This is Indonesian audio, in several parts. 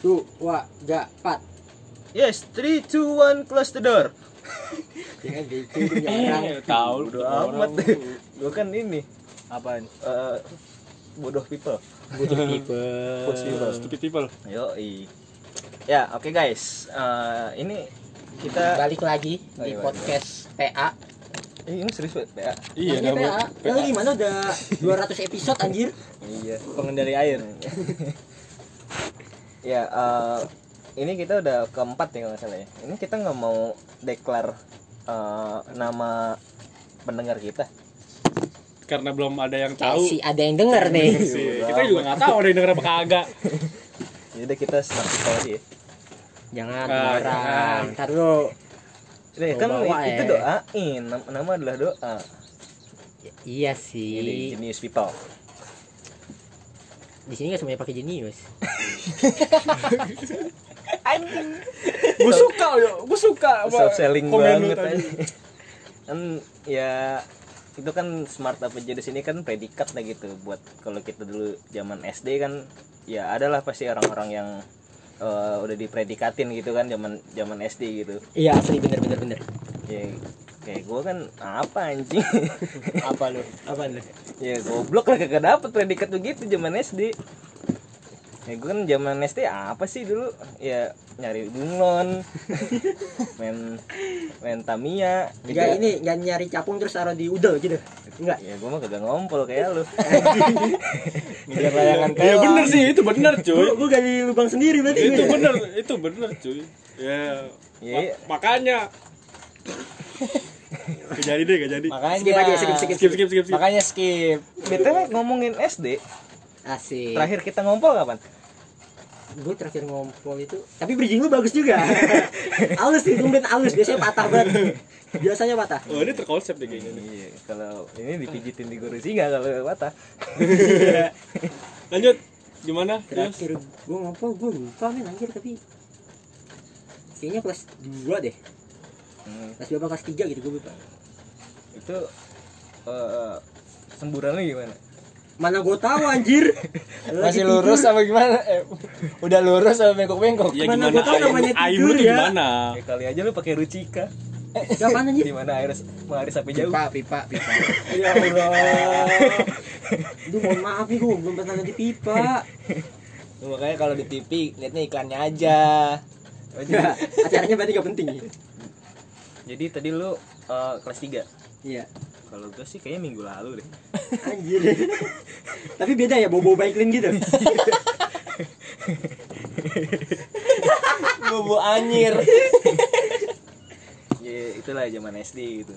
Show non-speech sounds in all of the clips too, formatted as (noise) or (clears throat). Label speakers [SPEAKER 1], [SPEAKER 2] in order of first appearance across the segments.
[SPEAKER 1] Tuh, wah, gak, pat.
[SPEAKER 2] Yes, 3 2 1 close the door. (laughs)
[SPEAKER 1] Jangan gitu, itu jarang.
[SPEAKER 3] Eh, tahu
[SPEAKER 2] Udah amat. (laughs) Gua kan ini
[SPEAKER 3] apaan
[SPEAKER 2] eh bodoh people.
[SPEAKER 1] Butuh tipe. (laughs)
[SPEAKER 3] stupid people
[SPEAKER 2] Yo, Ya, oke guys. Eh, ini kita
[SPEAKER 1] Balik lagi
[SPEAKER 2] Oh,
[SPEAKER 1] di
[SPEAKER 2] iya,
[SPEAKER 1] podcast PA.
[SPEAKER 2] Eh, ini serius banget, PA.
[SPEAKER 3] iya
[SPEAKER 1] Ini PA.
[SPEAKER 3] nama
[SPEAKER 1] Lalu gimana udah 200 episode anjir?
[SPEAKER 2] Iya.
[SPEAKER 3] pengendali air
[SPEAKER 2] ya, eh, ini kita udah keempat ya kalau nggak salah ya. Ini kita nggak mau declare eh, nama pendengar kita.
[SPEAKER 3] karena belum ada yang tahu
[SPEAKER 1] sih ada yang denger nih.
[SPEAKER 3] sih kita juga nggak tahu ada yang denger apa kagak (laughs)
[SPEAKER 2] Jadi kita smart people aja ya.
[SPEAKER 1] Jangan
[SPEAKER 3] Ah,
[SPEAKER 1] orang.
[SPEAKER 3] jangan.
[SPEAKER 1] Ntar.
[SPEAKER 2] Ini
[SPEAKER 1] Mau
[SPEAKER 2] kan
[SPEAKER 1] bawa
[SPEAKER 2] itu
[SPEAKER 1] ya.
[SPEAKER 2] doain, Nam- nama adalah doa.
[SPEAKER 1] Iya
[SPEAKER 2] Jadi
[SPEAKER 1] sih.
[SPEAKER 2] genius people.
[SPEAKER 1] Di sini nggak semuanya pakai jenius. (laughs)
[SPEAKER 3] gue suka yo gue suka
[SPEAKER 2] Self selling banget. Kan ya itu kan smart apa jadi sini kan predikat lah gitu buat kalau kita dulu zaman SD kan ya adalah pasti orang-orang yang eh, udah dipredikatin gitu kan zaman zaman SD gitu.
[SPEAKER 1] Iya asli bener bener bener.
[SPEAKER 2] Ya kayak gue kan apa anjing (laughs)
[SPEAKER 1] Apa lu? Apa lu?
[SPEAKER 2] ya goblok lah kagak dapet predikat begitu zaman SD ya gue kan zaman SD apa sih dulu ya nyari bunglon (laughs) main main Tamiya
[SPEAKER 1] Enggak ini nggak nyari capung terus taruh di udel gitu. Enggak.
[SPEAKER 2] ya gue mah kagak ngompol kayak lu (laughs)
[SPEAKER 1] Ngejar layangan
[SPEAKER 3] iya bener sih itu bener cuy
[SPEAKER 1] Gue gali lubang sendiri berarti.
[SPEAKER 3] itu bener itu bener cuy ya
[SPEAKER 2] Iya.
[SPEAKER 3] Ma- makanya gak jadi deh gak jadi.
[SPEAKER 4] Makanya
[SPEAKER 1] Skip aja, skip, skip,
[SPEAKER 3] skip skip skip skip
[SPEAKER 4] makanya skip.
[SPEAKER 2] Btw ngomongin SD
[SPEAKER 1] Asik.
[SPEAKER 2] terakhir kita ngompol kapan?
[SPEAKER 1] Gue terakhir ngompol itu tapi bridging lu bagus juga. (laughs) Halus sih tumben halus biasanya patah banget. Biasanya patah.
[SPEAKER 3] Oh ini terkonsep deh kayaknya. Nih.
[SPEAKER 2] iya kalau ini dipijitin di guru singa kalau patah. (laughs)
[SPEAKER 3] Lanjut gimana? Terus
[SPEAKER 1] terakhir gue ngompol gue lupa men anjir tapi kayaknya kelas 2 deh
[SPEAKER 2] Hmm,
[SPEAKER 1] kelas 2 apa kelas 3 gitu gue lupa.
[SPEAKER 2] Itu eh semburannya gimana?
[SPEAKER 1] Mana gue tahu anjir. (laughs)
[SPEAKER 4] Masih lurus
[SPEAKER 1] tidur.
[SPEAKER 4] apa gimana? Eh, udah lurus sama bengkok-bengkok?
[SPEAKER 3] Ya
[SPEAKER 1] Mana
[SPEAKER 3] gimana?
[SPEAKER 1] gua tahu namanya tidur ya.
[SPEAKER 3] gimana?
[SPEAKER 2] Ya kali aja lu pakai rucika.
[SPEAKER 1] Kapan anjir?
[SPEAKER 2] Di mana air mengalir sampai jauh?
[SPEAKER 4] Pipa pipa pipa. (laughs)
[SPEAKER 1] Ya Allah. Duh mohon maaf nih gue belum pernah di pipa.
[SPEAKER 4] Makanya kalau di TV liatnya iklannya aja.
[SPEAKER 2] Oh,
[SPEAKER 1] acaranya berarti gak penting
[SPEAKER 2] jadi tadi lu eh, kelas 3
[SPEAKER 1] iya.
[SPEAKER 2] Kalau gue sih kayaknya minggu lalu deh. (laughs)
[SPEAKER 1] Anjir. Tapi beda ya bobo baiklin gitu. (laughs)
[SPEAKER 4] Bobo anyir
[SPEAKER 2] ya itulah zaman SD gitu.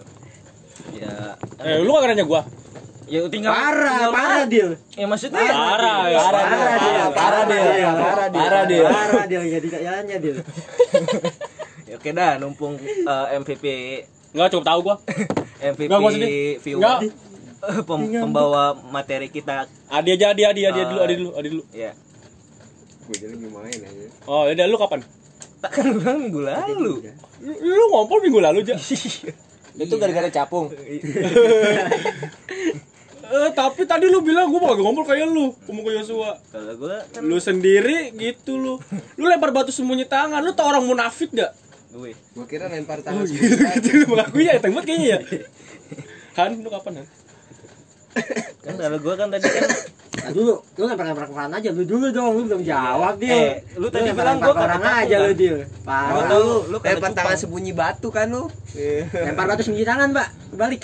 [SPEAKER 2] Ya
[SPEAKER 3] eh lu gak nanya gua?
[SPEAKER 2] ya tinggal
[SPEAKER 1] parah
[SPEAKER 2] tinggal
[SPEAKER 1] parah deal
[SPEAKER 2] ya maksudnya
[SPEAKER 3] Parah,
[SPEAKER 2] ya,
[SPEAKER 3] parah,
[SPEAKER 1] parah dia.
[SPEAKER 4] parah dia,
[SPEAKER 1] parah dia.
[SPEAKER 4] parah dia.
[SPEAKER 1] parah dia. Nggak dikayanya dia
[SPEAKER 2] Ya, (laughs) oke dah numpung eh, MVP
[SPEAKER 3] nggak cukup tahu gua. (laughs)
[SPEAKER 2] MVP
[SPEAKER 3] Nggak, gua
[SPEAKER 2] viewer. (laughs) Pem- pembawa materi kita.
[SPEAKER 3] Adi aja adi adi adi dulu adi dulu adi dulu.
[SPEAKER 2] ya
[SPEAKER 5] gue jadi main aja.
[SPEAKER 3] Oh ya udah lu kapan?
[SPEAKER 2] Tak kan gue bilang minggu lalu.
[SPEAKER 3] Lu, lu ngompol minggu lalu aja
[SPEAKER 4] itu gara-gara capung. (laughs)
[SPEAKER 3] Eh tapi tadi lu bilang gua gak ngompol kayak lu ngomong ke Yosua.
[SPEAKER 2] Kalau gue kan
[SPEAKER 3] lu sendiri gitu lu. Lu lempar batu sembunyi tangan lu tau orang munafik gak
[SPEAKER 2] gue
[SPEAKER 5] gue kira lempar tangan (laughs)
[SPEAKER 3] gitu. gitu mengakui ya tembak kayaknya ya. Han lu kapan Han?
[SPEAKER 2] Kan kalau gue kan tadi kan.
[SPEAKER 1] Nah, dulu lu lempar lempar ke koran aja. Lu dulu dong lu belum jawab dia
[SPEAKER 2] Eh, lu tadi bilang gua
[SPEAKER 1] koran
[SPEAKER 2] kata
[SPEAKER 1] aja lu
[SPEAKER 2] kan?
[SPEAKER 1] dia parah. Lu
[SPEAKER 2] lu
[SPEAKER 5] lempar tangan sembunyi batu kan lu?
[SPEAKER 1] Lempar batu sembunyi tangan mbak. Balik.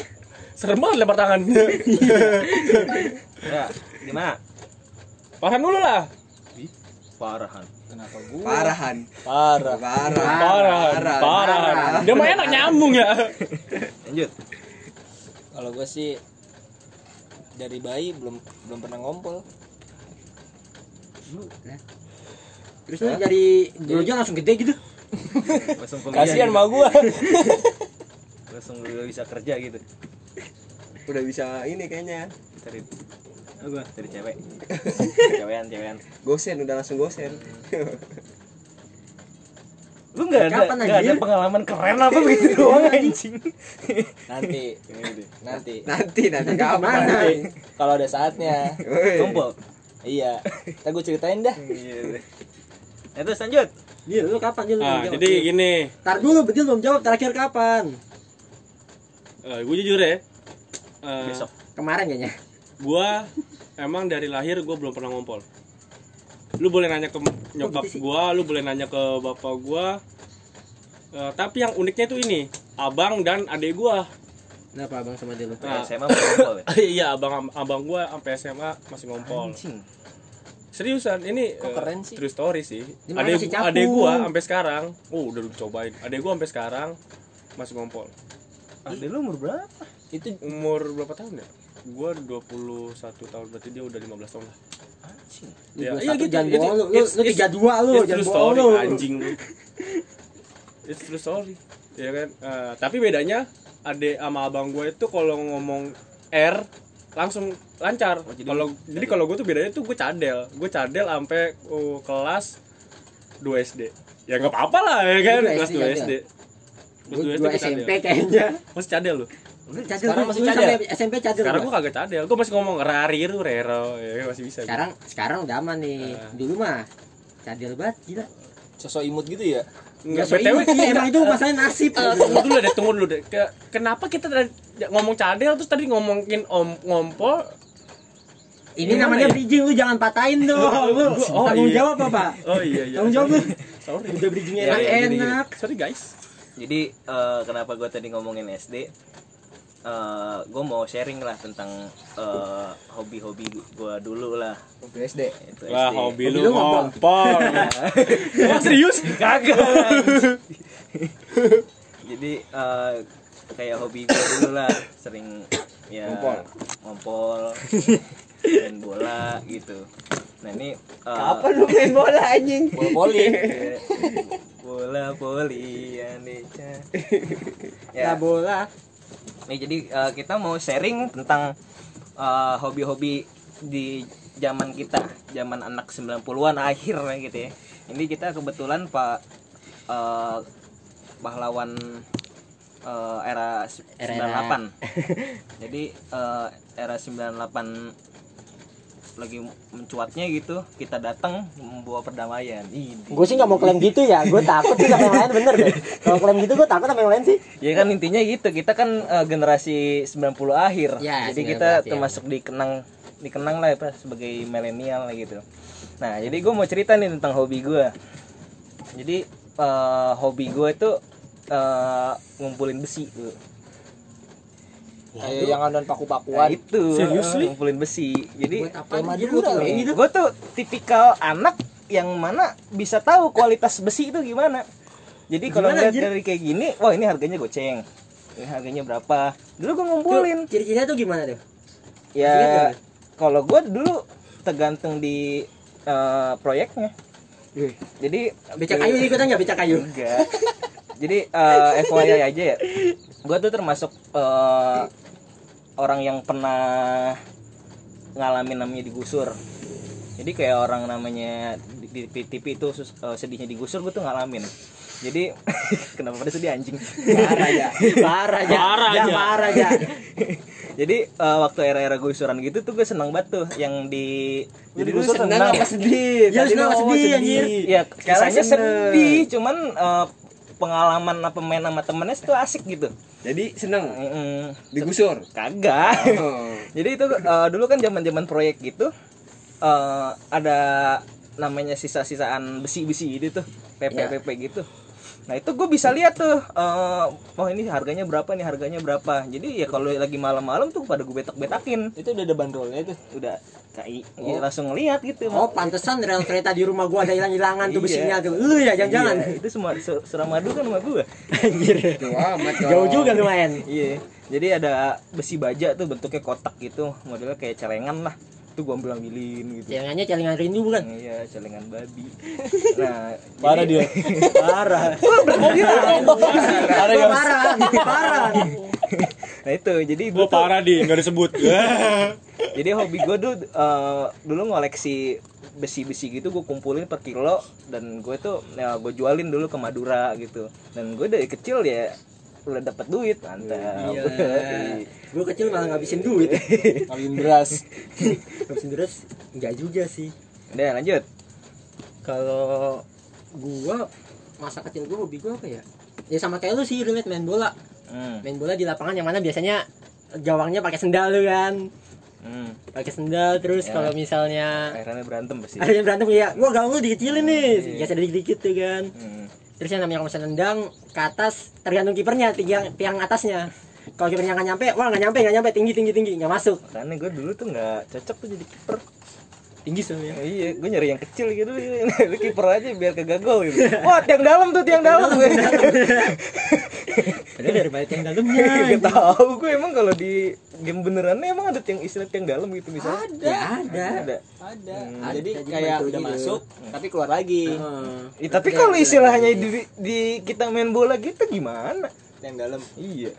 [SPEAKER 3] Serem banget lempar tangan. (laughs)
[SPEAKER 2] Ya gimana?
[SPEAKER 3] Parhan dulu lah.
[SPEAKER 2] Parahan
[SPEAKER 4] kenapa gua?
[SPEAKER 5] Parahan.
[SPEAKER 4] Parah.
[SPEAKER 5] Parah
[SPEAKER 3] Parah,
[SPEAKER 5] Parah.
[SPEAKER 3] parah. Dia mah enak nyambung ya.
[SPEAKER 2] lanjut.
[SPEAKER 4] Kalau gue sih dari bayi belum belum pernah ngompol.
[SPEAKER 1] Terus lu dari dulu langsung gede gitu?
[SPEAKER 4] Kasihan
[SPEAKER 2] gitu.
[SPEAKER 4] sama gua.
[SPEAKER 2] Langsung udah bisa kerja gitu.
[SPEAKER 5] Udah bisa ini kayaknya.
[SPEAKER 2] Cari apa? Cari cewek. (laughs) Cewekan cewekan
[SPEAKER 5] gosen udah langsung gosen.
[SPEAKER 2] Lu nggak ada
[SPEAKER 1] Kapan,
[SPEAKER 2] nggak ada pengalaman keren apa begitu (laughs) doang anjing?
[SPEAKER 4] Nanti nanti.
[SPEAKER 5] Nanti nanti.
[SPEAKER 1] Nanti
[SPEAKER 5] kapan?
[SPEAKER 4] nanti. Kalau ada saatnya.
[SPEAKER 2] Kumpul.
[SPEAKER 4] Iya. Ntar gue ceritain dah.
[SPEAKER 2] Iya. Nah, terus lanjut.
[SPEAKER 1] Dia lu kapan dia lu belum
[SPEAKER 3] Ah,
[SPEAKER 1] jawab.
[SPEAKER 3] jadi gini,
[SPEAKER 1] Tar dulu, dia belum jawab terakhir kapan?
[SPEAKER 3] gue jujur ya. eh,
[SPEAKER 2] Besok.
[SPEAKER 1] Kemarin kayaknya.
[SPEAKER 3] Gua emang dari lahir gue belum pernah ngompol lu boleh nanya ke nyokap gua lu boleh nanya ke bapak gua Eh, tapi yang uniknya itu ini abang dan adik gua
[SPEAKER 1] Kenapa abang sama dia lu?
[SPEAKER 3] Nah.
[SPEAKER 2] SMA ngompol ya? (laughs)
[SPEAKER 3] iya abang abang gua sampai SMA masih ngompol
[SPEAKER 2] Anjing.
[SPEAKER 3] seriusan ini
[SPEAKER 4] Kok
[SPEAKER 3] eh,
[SPEAKER 4] keren sih?
[SPEAKER 3] true story sih
[SPEAKER 1] capung.
[SPEAKER 3] adek gua sampai sekarang oh udah cobain adek gua sampai sekarang masih ngompol
[SPEAKER 2] Adek lu umur berapa?
[SPEAKER 4] Itu
[SPEAKER 3] umur berapa tahun ya gua 21 tahun berarti dia udah 15 tahun lah
[SPEAKER 2] Anjing.
[SPEAKER 3] Ya, iya gitu.
[SPEAKER 1] jangan
[SPEAKER 3] It's-
[SPEAKER 1] bohong lu. Lu, lu
[SPEAKER 3] it's-
[SPEAKER 1] tiga dua lu,
[SPEAKER 3] It's
[SPEAKER 1] jangan bohong lu.
[SPEAKER 3] anjing lu. It's true story. Ya kan? Eh, tapi bedanya ade sama abang gue itu kalau ngomong R langsung lancar.
[SPEAKER 2] Oh, jadi-
[SPEAKER 3] Kalau jadi kalau gue tuh bedanya tuh gue cadel. Gue cadel sampai uh, kelas 2 SD. Ya nggak apa-apa lah ya kan, kelas
[SPEAKER 1] SD
[SPEAKER 3] 2
[SPEAKER 1] cadel?
[SPEAKER 3] SD. Kelas
[SPEAKER 1] Gua
[SPEAKER 3] 2 SD
[SPEAKER 1] dua
[SPEAKER 3] gua
[SPEAKER 1] SMP kayaknya.
[SPEAKER 3] Masih cadel lu.
[SPEAKER 1] Cadel
[SPEAKER 4] Sekarang masih cadel?
[SPEAKER 1] SMP cadel.
[SPEAKER 3] Sekarang gue kagak cadel. Gue masih ngomong rariru rero, ya masih bisa. gua.
[SPEAKER 1] sekarang sekarang udah aman nih.
[SPEAKER 3] Ah.
[SPEAKER 1] Dulu mah cadel banget gila.
[SPEAKER 4] sosok imut gitu ya.
[SPEAKER 3] Nggak,
[SPEAKER 1] so
[SPEAKER 3] BTW
[SPEAKER 1] sih, emang itu masalah nasib.
[SPEAKER 3] Tunggu dulu deh, tunggu dulu deh. Ke- kenapa kita tadi ngomong cadel terus tadi ngomongin om ngompol?
[SPEAKER 1] Ini
[SPEAKER 3] Gimana
[SPEAKER 1] namanya
[SPEAKER 3] ya?
[SPEAKER 1] bridging lu jangan patahin dong. (laughs) Lu
[SPEAKER 3] Oh,
[SPEAKER 1] tanggung
[SPEAKER 3] iya.
[SPEAKER 1] jawab apa?
[SPEAKER 3] Oh iya iya.
[SPEAKER 1] Tanggung jawab lu.
[SPEAKER 3] Sorry.
[SPEAKER 1] Udah bridgingnya
[SPEAKER 2] Ya, ya, gini, gini.
[SPEAKER 1] enak.
[SPEAKER 3] Sorry guys.
[SPEAKER 2] Jadi eh, kenapa gue tadi ngomongin SD? Gue mau sharing lah tentang eh, hobi-hobi gue dulu lah.
[SPEAKER 4] Waktu SD.
[SPEAKER 2] Itu
[SPEAKER 3] Wah,
[SPEAKER 2] SD.
[SPEAKER 3] hobi
[SPEAKER 1] Hobi
[SPEAKER 3] lu
[SPEAKER 1] ngompol. (laughs)
[SPEAKER 3] ngompol. Wah, serius?
[SPEAKER 2] Kagak. Jadi eh, kayak hobi gue dulu lah, sering ya
[SPEAKER 4] Ngompol.
[SPEAKER 2] ngompol, main bola gitu. Nah ini eh,
[SPEAKER 5] Apa lu main bola anjing?
[SPEAKER 4] Bola poli.
[SPEAKER 2] ya, bola poli Indonesia.
[SPEAKER 1] Ya bola.
[SPEAKER 2] Nih jadi eh, kita mau sharing tentang eh, hobi-hobi di zaman kita, zaman anak 90-an akhir gitu ya. Ini kita kebetulan Pak eh, pahlawan eh, era
[SPEAKER 1] Era-
[SPEAKER 2] 98. (laughs) jadi eh, era 98 lagi mencuatnya gitu, kita datang membawa perdamaian. Ih,
[SPEAKER 1] Gue sih nggak mau klaim gitu ya. Gue takut sih sama yang lain bener deh. (laughs) Kalau klaim gitu gue takut sama yang lain sih.
[SPEAKER 2] Ya kan intinya gitu, kita kan eh, generasi 90 akhir.
[SPEAKER 1] Ya,
[SPEAKER 2] jadi
[SPEAKER 1] 90
[SPEAKER 2] kita
[SPEAKER 1] akhir.
[SPEAKER 2] termasuk dikenang dikenang lah apa sebagai milenial lah gitu. Nah, jadi gue mau cerita nih tentang hobi gue. Jadi eh, hobi gue itu eh, ngumpulin besi tuh.
[SPEAKER 4] Kayak yang
[SPEAKER 2] Nah,
[SPEAKER 4] paku-pakuan.
[SPEAKER 2] itu
[SPEAKER 3] Seriusly?
[SPEAKER 2] eh, ngumpulin besi. Jadi
[SPEAKER 1] Buat apa
[SPEAKER 4] kayak
[SPEAKER 1] gitu?
[SPEAKER 2] gue tuh tipikal anak yang mana bisa tahu kualitas besi itu gimana. Jadi kalau lihat dari kayak gini, wah ini harganya goceng. Ini harganya berapa? Dulu gue ngumpulin.
[SPEAKER 1] Ciri-cirinya tuh gimana tuh?
[SPEAKER 2] Ya
[SPEAKER 1] Iya,
[SPEAKER 2] kalau gue dulu tergantung di eh, proyeknya. Jadi
[SPEAKER 1] Becak kayu ikutan nggak becak kayu?
[SPEAKER 2] enggak. Jadi eh, FYI aja ya. Gue tuh termasuk eh, orang yang pernah ngalamin namanya digusur. Jadi kayak orang namanya di, di TV itu sus- eh, sedihnya digusur gue tuh ngalamin. Jadi (laughs) kenapa pada sedih anjing?
[SPEAKER 1] Parah ya. Parah ya.
[SPEAKER 3] Parah
[SPEAKER 1] Ya,
[SPEAKER 3] aja.
[SPEAKER 1] Parah ya. (laughs)
[SPEAKER 2] Jadi eh, waktu era-era gusuran gitu tuh gue seneng banget tuh yang di
[SPEAKER 5] Jadi
[SPEAKER 2] dulu
[SPEAKER 5] lu senang apa sedih?
[SPEAKER 1] Ya,
[SPEAKER 5] Tadi
[SPEAKER 1] senang
[SPEAKER 5] ngomong
[SPEAKER 1] sedih, anjir?
[SPEAKER 2] Ya, kisahnya sedih, cuman eh, pengalaman apa main sama temennya itu asik gitu.
[SPEAKER 5] Jadi seneng
[SPEAKER 2] Mm-mm.
[SPEAKER 5] digusur.
[SPEAKER 2] Kagak.
[SPEAKER 5] Oh. (laughs)
[SPEAKER 2] Jadi itu eh, dulu kan zaman-zaman proyek gitu eh, ada namanya sisa-sisaan besi-besi gitu tuh, PP-PP gitu. Nah itu gue bisa lihat tuh, eh, oh ini harganya berapa nih harganya berapa. Jadi ya kalau lagi malam-malam tuh pada gue betak-betakin,
[SPEAKER 4] Itu udah ada bandrolnya itu.
[SPEAKER 2] udah kayak ya, langsung ngeliat gitu.
[SPEAKER 1] Oh, pantesan rel kereta di rumah gua ada hilang-hilangan tuh
[SPEAKER 2] Iya.
[SPEAKER 1] besinya tuh. Lu ya jangan-jangan.
[SPEAKER 2] Iya, itu semua Suramadu kan sama gue.
[SPEAKER 1] Anjir.
[SPEAKER 5] Tuh.
[SPEAKER 1] Jauh juga lumayan.
[SPEAKER 2] Iya. Jadi ada besi baja tuh bentuknya kotak gitu, modelnya kayak celengan lah. Itu gua ambil ambilin gitu.
[SPEAKER 1] Celengannya celengan rindu bukan?
[SPEAKER 2] Iya, celengan babi. (laughs) Nah,
[SPEAKER 3] Parah
[SPEAKER 2] jadi-
[SPEAKER 3] dia. (laughs)
[SPEAKER 1] Parah.
[SPEAKER 3] Parah
[SPEAKER 1] parah, parah.
[SPEAKER 2] Nah itu, jadi tuh,
[SPEAKER 3] parah di, enggak disebut. (laughs)
[SPEAKER 2] jadi hobi gua dulu eh, dulu ngoleksi besi-besi gitu gue kumpulin per kilo dan gue tuh ya gue jualin dulu ke Madura gitu dan gue dari kecil ya udah dapat duit mantap
[SPEAKER 1] Iya. (laughs) Gua kecil malah ngabisin duit. (laughs)
[SPEAKER 4] Kawin beras. (laughs)
[SPEAKER 1] ngabisin duit enggak juga sih.
[SPEAKER 2] udah lanjut
[SPEAKER 1] Kalau gua masa kecil gua hobi gua apa ya ya sama kayak lu sih relate main bola
[SPEAKER 2] Hmm.
[SPEAKER 1] main bola di lapangan yang mana biasanya gawangnya pakai sendal lu kan
[SPEAKER 2] Hmm.
[SPEAKER 1] pakai sendal terus
[SPEAKER 2] Ya.
[SPEAKER 1] kalau misalnya
[SPEAKER 2] Akhirnya berantem pasti.
[SPEAKER 1] yang berantem ya gua gawang lu dikecilin nih
[SPEAKER 2] Iya.
[SPEAKER 1] geser dikit-dikit tuh kan
[SPEAKER 2] Hmm.
[SPEAKER 1] Terus yang namanya misalnya nendang ke atas tergantung kipernya tiang tiang atasnya kalau kipernya nggak nyampe wah nggak nyampe nggak nyampe tinggi tinggi tinggi nggak masuk
[SPEAKER 2] Makanya gue dulu tuh nggak cocok tuh jadi kiper.
[SPEAKER 1] Tinggi soalnya
[SPEAKER 2] Ya, iya, gue nyari yang kecil gitu. (laughs) Lu kiper aja biar kagak gol gitu. Wah, tiang dalam tuh, tiang dalam.
[SPEAKER 1] ada (laughs) daripada tiang dalamnya (laughs)
[SPEAKER 2] Gak tahu gue emang kalau di game beneran emang ada tiang istilah tiang dalam gitu misalnya.
[SPEAKER 1] ya ada
[SPEAKER 2] Ada.
[SPEAKER 4] ada
[SPEAKER 2] Hmm.
[SPEAKER 4] jadi
[SPEAKER 1] Ada,
[SPEAKER 4] kayak udah
[SPEAKER 1] gitu.
[SPEAKER 4] masuk tapi keluar lagi
[SPEAKER 1] Heeh.
[SPEAKER 2] Ih, tapi kalau istilahnya di, di kita main bola gitu gimana?
[SPEAKER 4] yang dalam
[SPEAKER 2] Iya.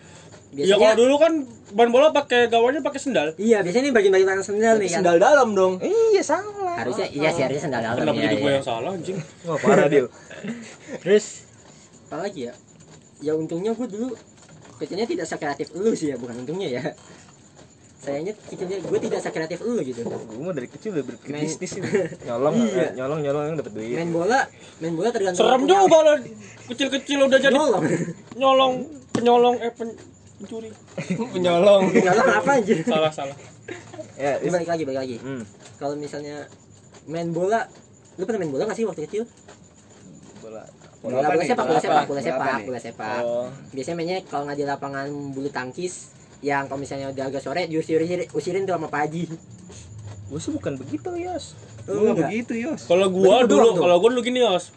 [SPEAKER 3] Iya
[SPEAKER 1] biasanya
[SPEAKER 3] kalau dulu kan main bola pakai gawangnya pakai sendal.
[SPEAKER 1] iya biasanya ini bagian-bagian sendal nih kan
[SPEAKER 4] sendal dalam dong
[SPEAKER 2] Iya, salah.
[SPEAKER 1] harusnya iya sih harusnya sendal dalam
[SPEAKER 3] Kenapa
[SPEAKER 1] ya,
[SPEAKER 3] jadi gue
[SPEAKER 1] ya.
[SPEAKER 3] yang salah anjing?
[SPEAKER 2] Wah, parah dia. (laughs)
[SPEAKER 1] terus apa lagi ya ya untungnya gue dulu kecilnya tidak sekreatif lu sih ya bukan untungnya ya sayangnya kecilnya gue tidak sekreatif lu gitu
[SPEAKER 2] Gue mah dari kecil udah berpikir
[SPEAKER 1] Main-
[SPEAKER 2] bisnis ini. Nyolong, (laughs)
[SPEAKER 1] Iya.
[SPEAKER 2] nyolong, nyolong yang dapat duit.
[SPEAKER 1] main bola main bola tergantung
[SPEAKER 3] Serem juga lo kecil-kecil udah jadi
[SPEAKER 1] nyolong
[SPEAKER 3] nyolong, penyolong eh pen- pencuri.
[SPEAKER 4] penyolong (laughs)
[SPEAKER 1] nyolong apa aja
[SPEAKER 3] Salah salah.
[SPEAKER 2] Ya,
[SPEAKER 1] Ini balik lagi balik lagi
[SPEAKER 2] Hmm.
[SPEAKER 1] kalau misalnya main bola lu pernah main bola gak sih waktu kecil
[SPEAKER 2] Bola.
[SPEAKER 1] bola, bola
[SPEAKER 5] nih?
[SPEAKER 1] sepak
[SPEAKER 5] Bola
[SPEAKER 1] bola sepak bola
[SPEAKER 5] Bola
[SPEAKER 1] sepak bola sepak
[SPEAKER 2] Oh.
[SPEAKER 1] biasanya mainnya kalau nggak di lapangan bulu tangkis yang kalau misalnya udah agak sore diusir usirin tuh sama Pak Haji
[SPEAKER 2] Gue sih bukan begitu, Yos.
[SPEAKER 5] Oh, begitu, Yos.
[SPEAKER 3] Kalau gua dulu, kalau gua dulu gini, Yos.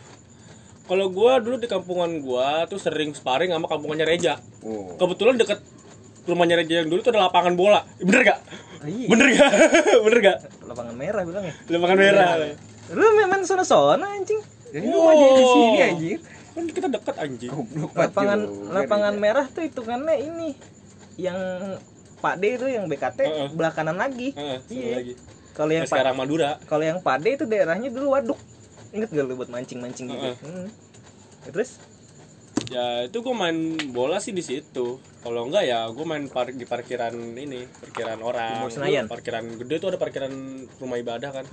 [SPEAKER 3] Kalau gua dulu di kampungan gua tuh sering sparring sama kampungannya Reja.
[SPEAKER 5] Oh.
[SPEAKER 3] Kebetulan deket rumahnya Reja yang dulu tuh ada lapangan bola. Bener gak?
[SPEAKER 2] iya.
[SPEAKER 3] Bener gak? (laughs) Bener gak?
[SPEAKER 2] Lapangan merah bilangnya.
[SPEAKER 3] Lapangan merah.
[SPEAKER 2] Lu main main sono-sono anjing.
[SPEAKER 5] Jadi lu aja di sini anjir.
[SPEAKER 3] Kan kita deket anjing.
[SPEAKER 5] Goblok
[SPEAKER 2] Lapangan lapangan
[SPEAKER 5] juga.
[SPEAKER 2] merah tuh hitungannya ini yang Pak D itu yang BKT
[SPEAKER 3] Heeh.
[SPEAKER 2] belah kanan lagi.
[SPEAKER 3] Heeh, satu
[SPEAKER 2] Iya.
[SPEAKER 3] lagi.
[SPEAKER 2] Kalau yang
[SPEAKER 3] sekarang
[SPEAKER 2] Pak
[SPEAKER 3] Madura.
[SPEAKER 2] kalau yang Pak D itu daerahnya dulu waduk. Ingat gak lu buat mancing-mancing gitu?
[SPEAKER 3] Heeh.
[SPEAKER 2] Hmm. Ya, Terus
[SPEAKER 3] Ya itu gua main bola sih di situ. Kalau enggak ya gua main par- di parkiran ini, parkiran orang.
[SPEAKER 2] Senayan?
[SPEAKER 3] Parkiran gede tuh ada parkiran rumah ibadah kan.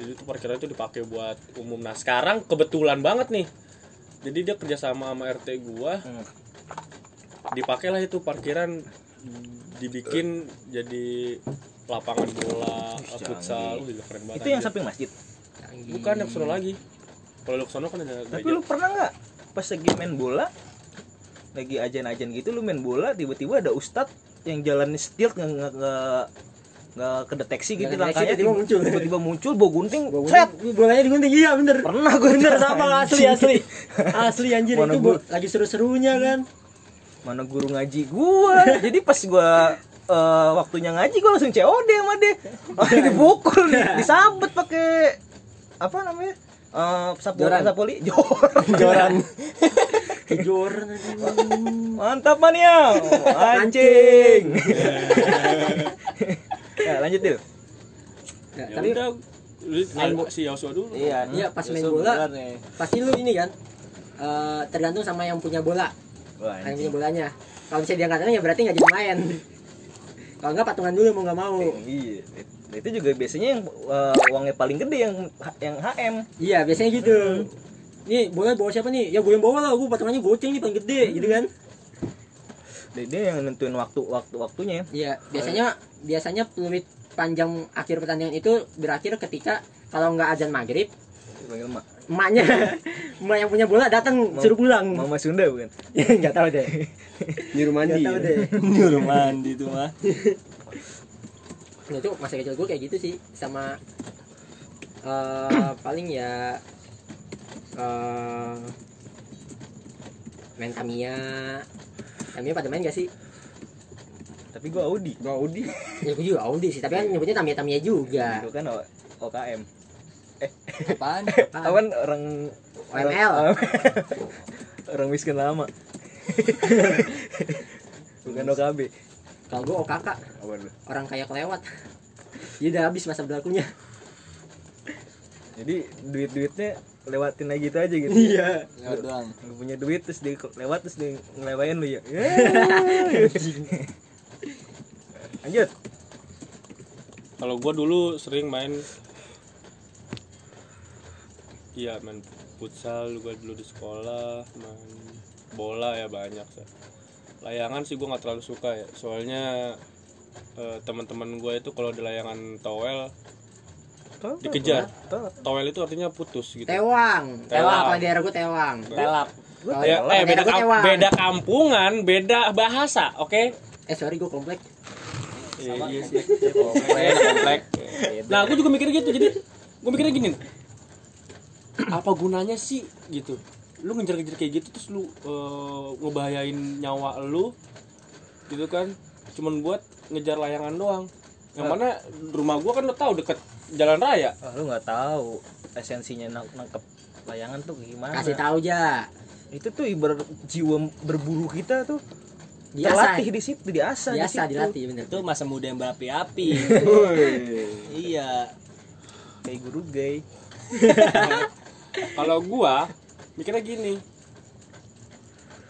[SPEAKER 3] Jadi itu parkiran itu dipakai buat umum. Nah sekarang kebetulan banget nih. Jadi dia kerjasama sama RT gua.
[SPEAKER 2] Hmm.
[SPEAKER 3] Dipakailah itu parkiran dibikin jadi lapangan bola, futsal.
[SPEAKER 2] Itu yang samping masjid.
[SPEAKER 3] Bukan yang sono lagi. Kalau lu sono kan ada
[SPEAKER 2] Tapi lu pernah nggak pas lagi main bola? Lagi ajan-ajan gitu lu main bola tiba-tiba ada ustadz yang jalan stilt nggak nggak nggak kedeteksi gitu
[SPEAKER 1] kedeteksi,
[SPEAKER 2] langkahnya
[SPEAKER 1] tiba-tiba muncul.
[SPEAKER 2] tiba-tiba muncul bawa gunting set!
[SPEAKER 1] Gunting- bolanya digunting iya bener.
[SPEAKER 2] Pernah gue
[SPEAKER 1] bener. sama (laughs) asli asli. Asli anjir
[SPEAKER 2] Mana
[SPEAKER 1] itu
[SPEAKER 2] gua-
[SPEAKER 1] lagi seru-serunya kan.
[SPEAKER 2] Mana guru ngaji gua. Jadi pas gua eh, waktunya ngaji gua langsung COD sama dia. Langsung dipukul disambet pakai apa namanya? Eh, sapu (laughs)
[SPEAKER 1] Joran.
[SPEAKER 2] joran. (laughs)
[SPEAKER 4] Joran.
[SPEAKER 1] Kejoran
[SPEAKER 2] mantap mania anjing. (laughs) Ya lanjut dulu
[SPEAKER 1] ya,
[SPEAKER 3] Ya
[SPEAKER 1] tapi
[SPEAKER 3] udah lu
[SPEAKER 1] Main
[SPEAKER 3] si Yosua dulu.
[SPEAKER 4] iya
[SPEAKER 1] Iya, pas main bola.
[SPEAKER 4] nih.
[SPEAKER 1] pasti lu ini kan eh, tergantung sama yang punya bola.
[SPEAKER 2] Wah,
[SPEAKER 1] yang punya bolanya. Kalau misalnya dia nggak ya berarti nggak jadi main. Kalau nggak patungan dulu mau nggak mau.
[SPEAKER 2] Iya, itu juga biasanya yang uh, uangnya paling gede yang yang HM.
[SPEAKER 1] iya biasanya gitu nih bola bawa siapa nih ya gue yang bawa lah gue patungannya goceng nih paling gede gitu kan
[SPEAKER 2] Dia, dia yang nentuin waktu waktu waktunya.
[SPEAKER 1] iya biasanya biasanya peluit panjang akhir pertandingan itu berakhir ketika kalau nggak azan maghrib
[SPEAKER 2] Panggil mak.
[SPEAKER 1] emaknya (laughs) emak yang punya bola datang suruh pulang
[SPEAKER 2] Mama Sunda bukan? (laughs)
[SPEAKER 1] nggak tahu deh
[SPEAKER 5] Nyuruh mandi.
[SPEAKER 1] nggak tahu deh (laughs)
[SPEAKER 4] nyuruh mandi tuh mah
[SPEAKER 1] nah itu masa kecil gue kayak gitu sih sama eh paling ya eh main Tamiya Tamiya pada main gak sih?
[SPEAKER 2] Tapi gua Audi.
[SPEAKER 5] Gua Audi.
[SPEAKER 1] Ya gue juga Audi sih, tapi kan nyebutnya Tamiya Tamiya juga
[SPEAKER 2] Itu kan O- OKM.
[SPEAKER 4] apaan
[SPEAKER 2] Apa kan orang
[SPEAKER 1] OML.
[SPEAKER 2] orang, orang miskin lama. (laughs) bukan OKB.
[SPEAKER 1] Kalau gue OKK,
[SPEAKER 2] lu?
[SPEAKER 1] orang kaya kelewat Ya udah habis masa berlakunya
[SPEAKER 2] Jadi duit-duitnya lewatin aja gitu aja gitu.
[SPEAKER 1] Iya
[SPEAKER 4] lewat doang
[SPEAKER 2] Nggak punya duit terus dia lewat terus dia ngelewain lu ya. (laughs) Lanjut.
[SPEAKER 3] Kalau gua dulu sering main iya main futsal gue dulu di sekolah main bola ya banyak sih layangan sih gue nggak terlalu suka ya soalnya eh, teman-teman gue itu kalau di layangan towel dikejar towel itu artinya putus gitu
[SPEAKER 1] Tewang. Tewang kalau di daerah gue tewang.
[SPEAKER 4] telap
[SPEAKER 1] Oh,
[SPEAKER 3] ya, eh beda kam-
[SPEAKER 1] tewang.
[SPEAKER 3] beda kampungan beda bahasa oke
[SPEAKER 1] Eh sorry gue komplek.
[SPEAKER 3] Iya, iya sih. Komplek, komplek. Nah, aku juga mikir gitu. Jadi, gue mikirnya gini. Apa gunanya sih gitu? Lu ngejar-ngejar kayak gitu terus lu eh, ngebahayain nyawa lu gitu kan? Cuman buat ngejar layangan doang. Yang mana rumah gua kan lo tahu deket jalan raya.
[SPEAKER 2] Ah, lu nggak tahu esensinya nang- nangkep layangan tuh gimana
[SPEAKER 1] Kasih tahu aja.
[SPEAKER 2] itu tuh ibarat jiwa berburu kita tuh
[SPEAKER 1] Biasa.
[SPEAKER 2] terlatih di situ diasah di
[SPEAKER 1] Biasa
[SPEAKER 2] situ.
[SPEAKER 1] dilatih bener.
[SPEAKER 4] itu masa muda yang berapi-api (laughs) iya
[SPEAKER 2] kayak guru gay (laughs)
[SPEAKER 3] Kalau gua mikirnya gini.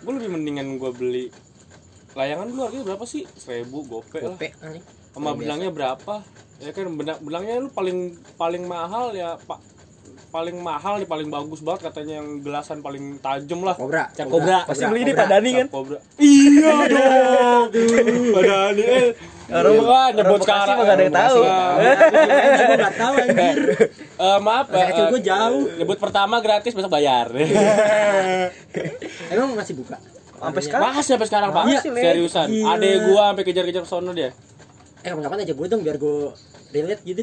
[SPEAKER 3] Gue lebih mendingan gua beli layangan dulu harganya berapa sih? Seribu gope lah.
[SPEAKER 1] Gope anjing.
[SPEAKER 3] sama benangnya berapa ya kan benang benangnya lu paling paling mahal ya pak paling mahal nih paling bagus banget katanya yang gelasan paling tajam lah
[SPEAKER 1] Kobra.
[SPEAKER 4] Cap kobra.
[SPEAKER 2] pasti beli di Pak Dani kan
[SPEAKER 3] Cobra. iya (laughs) dong Pak Dani eh
[SPEAKER 2] Orang-
[SPEAKER 3] Wah,
[SPEAKER 2] orang
[SPEAKER 3] nyebut sekarang
[SPEAKER 2] mah nggak ada yang tahu.
[SPEAKER 1] Gue nggak tahu anjir.
[SPEAKER 3] Eh, maaf
[SPEAKER 1] Masa kecil
[SPEAKER 3] eh,
[SPEAKER 1] gue jauh.
[SPEAKER 3] nyebut pertama gratis besok bayar (laughs)
[SPEAKER 1] Emang masih buka?
[SPEAKER 2] sampai sekarang
[SPEAKER 3] Masih sampai sekarang pak
[SPEAKER 1] Iya.
[SPEAKER 3] seriusan adek gua sampai kejar-kejar sono dia
[SPEAKER 1] Eh kapan-kapan aja gue dong biar gue relate gitu.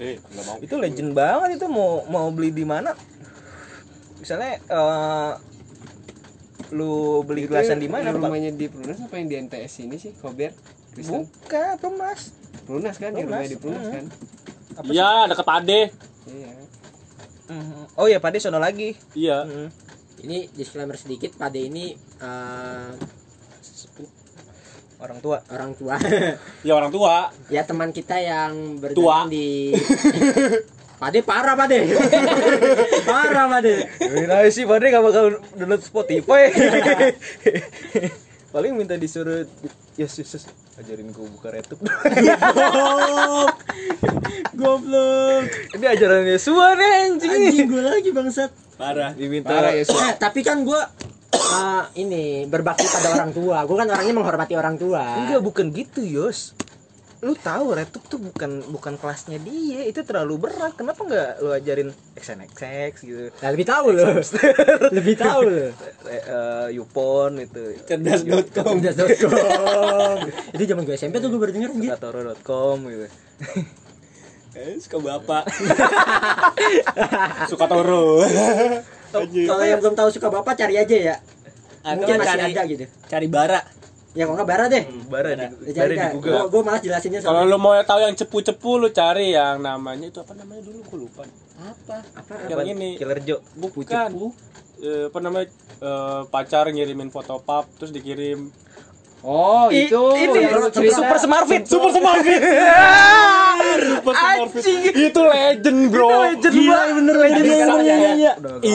[SPEAKER 3] Eh mau.
[SPEAKER 2] Itu legend banget itu mau mau beli di mana? Misalnya eh, lu beli gelasan di mana
[SPEAKER 5] rumahnya di Perumnas apa yang di NTS ini sih Kober Kristen?
[SPEAKER 2] Bukan pemas
[SPEAKER 5] Perumnas kan di rumahnya di Perumnas
[SPEAKER 2] Hmm.
[SPEAKER 5] kan?
[SPEAKER 3] Iya deket ade
[SPEAKER 5] iya.
[SPEAKER 2] Oh ya Pade sono lagi.
[SPEAKER 3] Iya.
[SPEAKER 2] Hmm.
[SPEAKER 1] Ini disclaimer sedikit. Pade ini eh,
[SPEAKER 2] orang tua
[SPEAKER 1] orang tua. (laughs)
[SPEAKER 3] ya orang tua
[SPEAKER 1] ya teman kita yang
[SPEAKER 3] Tua.
[SPEAKER 1] bergabung di (laughs) Pade parah Pade. (laughs) parah Pade.
[SPEAKER 2] Nah sih Pade gak bakal download Spotify paling minta disuruh yes yes, yes. ajarin gue buka YouTube
[SPEAKER 1] Goblok. Goblok.
[SPEAKER 2] ini ajaran Yesua nih anjing
[SPEAKER 1] Anjing gue lagi bangsat.
[SPEAKER 4] parah
[SPEAKER 2] diminta
[SPEAKER 5] parah ya
[SPEAKER 1] Eh, tapi kan gue eh, ini berbakti pada orang tua. Gue kan orangnya menghormati orang tua.
[SPEAKER 2] enggak bukan gitu Yos lu tahu Retup tuh bukan bukan kelasnya dia itu terlalu berat kenapa nggak lu ajarin XNXX gitu
[SPEAKER 1] Nah, lebih tahu loh. lebih tahu loh.
[SPEAKER 2] Eh, eh, Yupon itu
[SPEAKER 4] cerdas.com
[SPEAKER 1] Cerdas.com. Itu zaman gue SMP tuh gue baru denger anjir.
[SPEAKER 2] katoro.com gitu
[SPEAKER 4] eh, suka bapak (laughs)
[SPEAKER 3] suka toro
[SPEAKER 1] Kalau yang belum tahu suka bapak cari aja ya.
[SPEAKER 4] atau
[SPEAKER 1] Mungkin masih
[SPEAKER 4] cari
[SPEAKER 1] ada gitu.
[SPEAKER 4] cari bara
[SPEAKER 1] Ya kok nggak bara deh.
[SPEAKER 2] bara di,
[SPEAKER 1] Ya,
[SPEAKER 2] bara
[SPEAKER 1] cari
[SPEAKER 2] di. Google
[SPEAKER 1] Gue gue malas jelasinnya
[SPEAKER 3] Kalau lu mau tahu yang cepu-cepu lu cari yang namanya itu apa namanya dulu gua lupa.
[SPEAKER 1] apa? Apa?
[SPEAKER 3] Yang ini
[SPEAKER 2] Killer Joe
[SPEAKER 3] bukan. Eh, apa namanya? Eh, pacar ngirimin foto pap terus dikirim
[SPEAKER 5] oh itu
[SPEAKER 2] itu
[SPEAKER 5] lu cerita
[SPEAKER 2] super smart fit
[SPEAKER 3] Super Smart Fit. (laughs) Super Smart Fit. Itu legend, Bro.
[SPEAKER 2] legend banget bener legend
[SPEAKER 4] Iya, iya, iya.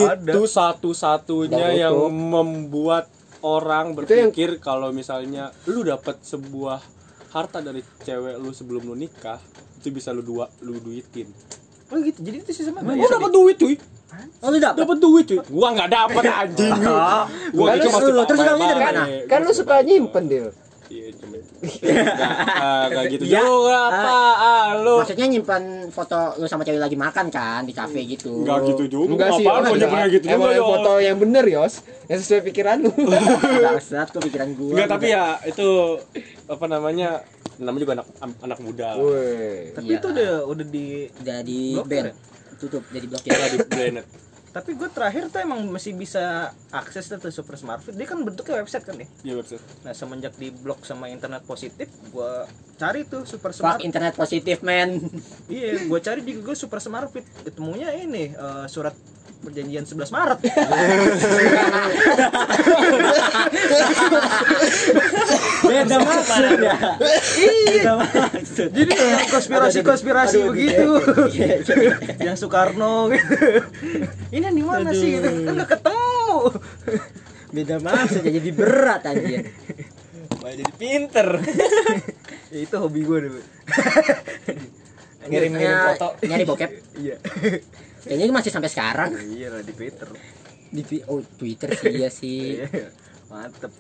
[SPEAKER 2] Ada.
[SPEAKER 3] Itu satu-satunya yang membuat orang
[SPEAKER 5] Itu yang-
[SPEAKER 3] berpikir kalau misalnya lu dapat sebuah harta dari cewek lu sebelum lu nikah itu bisa lu dua lu duitin.
[SPEAKER 2] oh gitu jadi itu sih sama
[SPEAKER 3] Gua dapat duit cuy.
[SPEAKER 1] Oh lu dapet?
[SPEAKER 3] Dapat duit cuy. Gua nggak dapat (laughs) anjing. Gua
[SPEAKER 1] Kan
[SPEAKER 3] itu
[SPEAKER 1] lu-
[SPEAKER 3] masih
[SPEAKER 1] lu- terus bilangnya dari mana?
[SPEAKER 5] kan lu suka nyimpen Dil
[SPEAKER 3] Iya, cuma. Enggak gitu
[SPEAKER 1] Ya,
[SPEAKER 3] juga apa ah, lu.
[SPEAKER 1] Maksudnya nyimpan foto lu sama cewek lagi makan kan di kafe gitu.
[SPEAKER 3] Enggak gitu juga.
[SPEAKER 5] enggak sih
[SPEAKER 3] gua nyebutnya gitu
[SPEAKER 5] emang
[SPEAKER 3] juga, Yos.
[SPEAKER 5] foto yang bener Yos yang sesuai pikiran lu
[SPEAKER 1] Bangsat kok pikiran gua.
[SPEAKER 3] Enggak, tapi ya itu apa namanya? Namanya juga anak anak muda.
[SPEAKER 2] tapi
[SPEAKER 1] Iya.
[SPEAKER 2] itu udah udah di
[SPEAKER 1] udah di
[SPEAKER 2] Blokir
[SPEAKER 1] ban.
[SPEAKER 2] ya?
[SPEAKER 1] Tutup jadi blokir.
[SPEAKER 3] Di Blender.
[SPEAKER 2] tapi gue terakhir tuh emang masih bisa akses tuh super smart fit dia kan bentuknya website kan ya
[SPEAKER 3] Iya website.
[SPEAKER 2] nah semenjak di blok sama internet positif gue cari tuh super
[SPEAKER 1] Fuck
[SPEAKER 2] smart
[SPEAKER 1] internet positif men.
[SPEAKER 2] iya gue cari di Google super smart fit ketemunya ini eh, surat perjanjian 11 Maret (laughs)
[SPEAKER 1] Beda maksud ya. Beda maksud.
[SPEAKER 2] jadi konspirasi-konspirasi
[SPEAKER 1] Aduh, aduh,
[SPEAKER 2] begitu.
[SPEAKER 1] iya, iya.
[SPEAKER 2] yang Soekarno gitu. Ini di mana sih gitu? Kan nggak ketemu.
[SPEAKER 1] Beda maksud jadi berat anjir.
[SPEAKER 4] malah jadi pinter.
[SPEAKER 2] Ya, itu hobi gue dulu.
[SPEAKER 4] Ngirim-ngirim
[SPEAKER 1] Ya,
[SPEAKER 4] foto.
[SPEAKER 1] Nyari bokep.
[SPEAKER 2] iya.
[SPEAKER 1] Kayaknya masih sampai sekarang.
[SPEAKER 2] Iya lah di Twitter.
[SPEAKER 1] Di oh Twitter sih iya sih.
[SPEAKER 2] Iya. mantep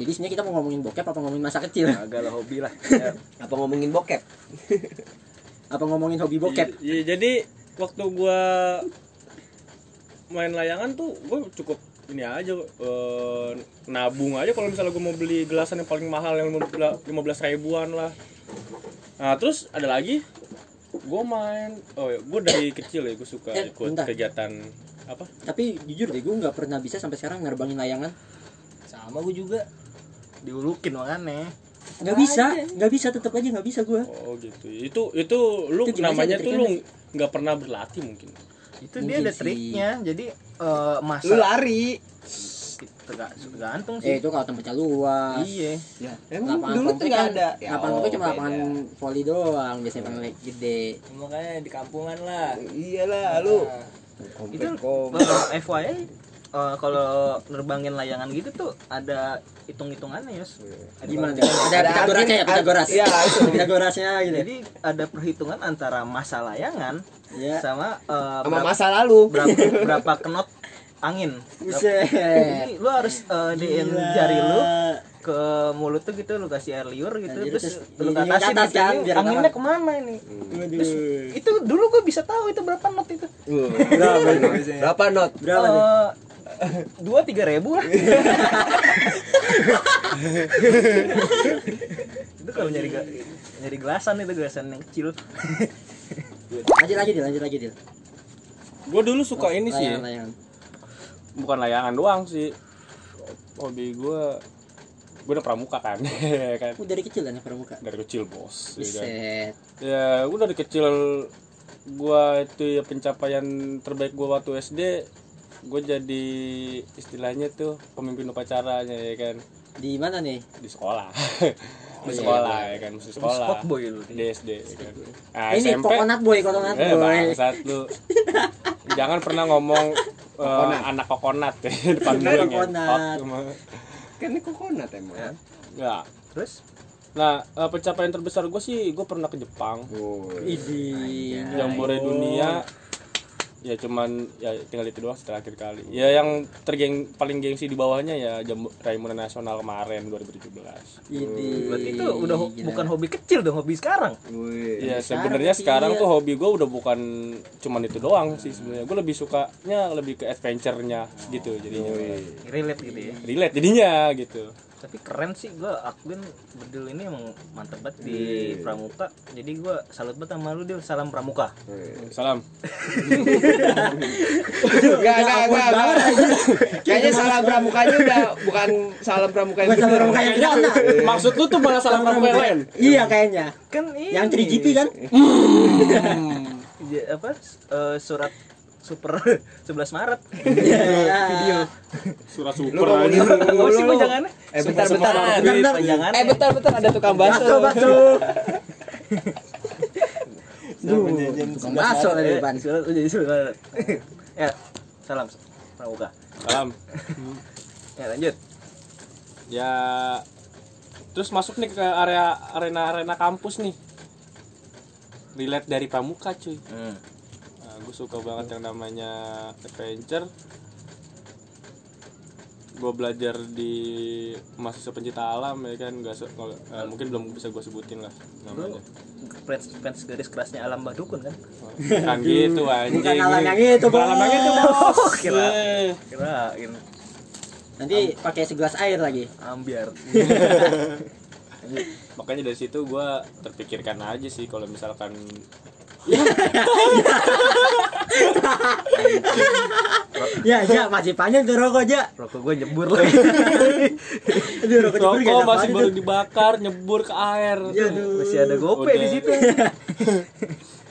[SPEAKER 1] jadi sebenarnya kita mau ngomongin bokep apa ngomongin masa kecil
[SPEAKER 2] agak lah hobi lah (laughs) Ya.
[SPEAKER 4] Apa ngomongin bokep? (laughs)
[SPEAKER 1] apa ngomongin hobi bokep
[SPEAKER 3] Iya, jadi waktu gua main layangan tuh gua cukup ini aja eh, nabung aja kalau misalnya gua mau beli gelasan yang paling mahal yang lima belas ribuan lah nah terus ada lagi gua main oh ya, gua dari kecil ya gua suka
[SPEAKER 1] Eh,
[SPEAKER 3] ikut
[SPEAKER 1] bentar.
[SPEAKER 3] kegiatan apa
[SPEAKER 1] tapi jujur deh gue nggak pernah bisa sampai sekarang nerbangin layangan
[SPEAKER 4] Sama gue juga.
[SPEAKER 2] Diulukin makanya.
[SPEAKER 1] Nggak bisa nggak bisa tetap aja nggak bisa gue
[SPEAKER 3] oh gitu. Itu itu lu
[SPEAKER 1] Itu
[SPEAKER 3] namanya
[SPEAKER 1] sih
[SPEAKER 3] tuh lu nggak pernah berlatih mungkin.
[SPEAKER 2] Itu
[SPEAKER 1] Mungkin
[SPEAKER 2] dia ada
[SPEAKER 1] sih.
[SPEAKER 2] triknya. Jadi eh, masa
[SPEAKER 5] Lu lari.
[SPEAKER 2] Terga- tergantung
[SPEAKER 1] eh
[SPEAKER 2] sih.
[SPEAKER 1] Itu kalau tempatnya luas.
[SPEAKER 2] Iya.
[SPEAKER 5] Ya, emang
[SPEAKER 1] lapangan
[SPEAKER 5] dulu tuh
[SPEAKER 1] kan
[SPEAKER 5] ada. Ya,
[SPEAKER 1] lapangan
[SPEAKER 5] oh,
[SPEAKER 1] cuma
[SPEAKER 5] beda.
[SPEAKER 1] lapangan voli doang biasanya paling gede.
[SPEAKER 4] Makanya di kampungan lah.
[SPEAKER 5] Iyalah lu.
[SPEAKER 2] itu
[SPEAKER 5] Komplek,
[SPEAKER 2] eh, (laughs) FYI eh, kalau nerbangin layangan gitu tuh ada hitung-hitungannya ya
[SPEAKER 1] gimana? tuh ada pitagorasnya ya pitagoras.
[SPEAKER 5] Iya, (laughs)
[SPEAKER 1] pitagorasnya gitu.
[SPEAKER 2] Jadi ada perhitungan antara masa layangan
[SPEAKER 1] ya
[SPEAKER 2] sama eh,
[SPEAKER 5] Sama
[SPEAKER 2] berapa,
[SPEAKER 5] masa lalu.
[SPEAKER 2] berapa (laughs) berapa knot angin.
[SPEAKER 1] Buset.
[SPEAKER 2] jadi lu harus eh, diin jari lu ke mulut tuh gitu lu kasih air liur gitu
[SPEAKER 1] Nah,
[SPEAKER 2] terus
[SPEAKER 1] terus
[SPEAKER 2] lu katasin
[SPEAKER 1] atas
[SPEAKER 2] gitu,
[SPEAKER 1] kan,
[SPEAKER 2] ini
[SPEAKER 1] biar
[SPEAKER 2] anginnya
[SPEAKER 1] ke
[SPEAKER 2] mana ini?
[SPEAKER 1] Waduh.
[SPEAKER 2] itu dulu gue bisa tahu itu berapa knot itu.
[SPEAKER 1] Berapa
[SPEAKER 5] Berapa not?
[SPEAKER 1] berapa nih?
[SPEAKER 2] Eh, dua tiga ribu lah. Itu kalau nyari nyari gelasan itu gelasan yang kecil.
[SPEAKER 1] Lanjut lagi deh lanjut lagi deh
[SPEAKER 3] gue dulu suka ini sih.
[SPEAKER 1] layangan layangan.
[SPEAKER 3] Bukan layangan doang sih. Hobi gue gue udah pramuka kan. (laughs) Kan.
[SPEAKER 1] Oh, dari kecil kan ya pramuka.
[SPEAKER 3] Dari kecil bos ya, kan? Ya gue dari kecil gue itu ya pencapaian terbaik gue waktu SD gue jadi istilahnya tuh pemimpin upacaranya ya kan?
[SPEAKER 1] Di mana nih?
[SPEAKER 3] Di sekolah. (laughs) Di
[SPEAKER 1] iya,
[SPEAKER 3] sekolah ya kan? Mesti sekolah.
[SPEAKER 2] spot boy lu
[SPEAKER 3] di SD ya kan? Nah,
[SPEAKER 1] ini
[SPEAKER 3] SMP
[SPEAKER 1] coconut boy coconut
[SPEAKER 3] eh
[SPEAKER 1] boy.
[SPEAKER 3] bangsat lu. (laughs) Jangan pernah ngomong eh, anak kokonat ya (laughs) depan gue yang
[SPEAKER 1] Kokonat.
[SPEAKER 5] Kan ini kokonat emang.
[SPEAKER 3] ya.
[SPEAKER 2] Terus?
[SPEAKER 3] Nah eh, pencapaian terbesar gue sih gue pernah ke Jepang.
[SPEAKER 5] Oh,
[SPEAKER 1] Idi.
[SPEAKER 3] jambore dunia ya cuman ya tinggal itu doang terakhir kali ya yang tergeng paling gengsi di bawahnya ya Jambu Raimuna Nasional kemarin 2017
[SPEAKER 1] Idi.
[SPEAKER 2] berarti itu udah ho-
[SPEAKER 1] Gila.
[SPEAKER 2] bukan hobi kecil dong hobi sekarang
[SPEAKER 5] Wih.
[SPEAKER 3] ya sebenarnya sekarang
[SPEAKER 1] iya.
[SPEAKER 3] tuh hobi gue udah bukan cuman itu doang sih sebenarnya gue lebih sukanya lebih ke adventure-nya gitu jadinya
[SPEAKER 2] relate gitu ya
[SPEAKER 3] relate jadinya gitu
[SPEAKER 2] tapi keren sih gue akuin bedil ini emang mantep banget di pramuka. Jadi gue salut banget sama lu Dil. Salam pramuka.
[SPEAKER 3] Salam.
[SPEAKER 5] Enggak, enggak, enggak, enggak. Kayaknya salam pramukanya udah bukan salam pramuka yang
[SPEAKER 1] salam pramuka yang bener.
[SPEAKER 3] maksud lu tuh malah salam pramuka yang lain?
[SPEAKER 1] Iya kayaknya.
[SPEAKER 2] Kan ini
[SPEAKER 1] yang 3GP kan? (laughs)
[SPEAKER 2] Ya, apa eh, surat super (laughs) 11 Maret. (laughs)
[SPEAKER 1] Video.
[SPEAKER 3] Surat
[SPEAKER 5] Lu
[SPEAKER 3] super
[SPEAKER 5] ngomongin
[SPEAKER 3] aja
[SPEAKER 5] dulu,
[SPEAKER 2] apa? sih
[SPEAKER 5] lu.
[SPEAKER 2] panjangannya
[SPEAKER 5] Eh bentar, bentar.
[SPEAKER 1] Bentar,
[SPEAKER 5] Eh bentar, bentar ada tukang bakso.
[SPEAKER 1] bakso. (laughs) tukang bakso tadi
[SPEAKER 2] Eh,
[SPEAKER 1] depan
[SPEAKER 2] surat udah jadi surat ya salam pramuka.
[SPEAKER 3] Salam.
[SPEAKER 2] Ya lanjut.
[SPEAKER 3] Ya terus masuk nih ke area arena arena kampus nih. Relate dari pramuka cuy.
[SPEAKER 2] Hmm.
[SPEAKER 3] Gue suka banget yang namanya adventure. Gue belajar di mahasiswa pencinta alam ya kan? Nggak eh, mungkin belum bisa gue sebutin lah namanya.
[SPEAKER 2] Fans fans garis kerasnya alam badukun kan?
[SPEAKER 3] Kan (laughs) gitu anjing.
[SPEAKER 1] Bukan alam yang itu
[SPEAKER 3] Bukan alam yang itu
[SPEAKER 1] bos.
[SPEAKER 3] Bos
[SPEAKER 2] Kira.
[SPEAKER 3] Eh.
[SPEAKER 2] kirain.
[SPEAKER 1] Nanti pakai segelas air lagi.
[SPEAKER 2] ambiar. (laughs)
[SPEAKER 3] Makanya dari situ gue terpikirkan aja sih kalau misalkan
[SPEAKER 1] ya ya masih panjang tuh rokok ja
[SPEAKER 2] rokok gue nyebur. Lagi (laughs)
[SPEAKER 1] aduh rokok
[SPEAKER 3] rokok masih baru
[SPEAKER 1] tuh.
[SPEAKER 3] dibakar nyebur ke air.
[SPEAKER 1] Ya,
[SPEAKER 2] masih ada gope di situ. (laughs)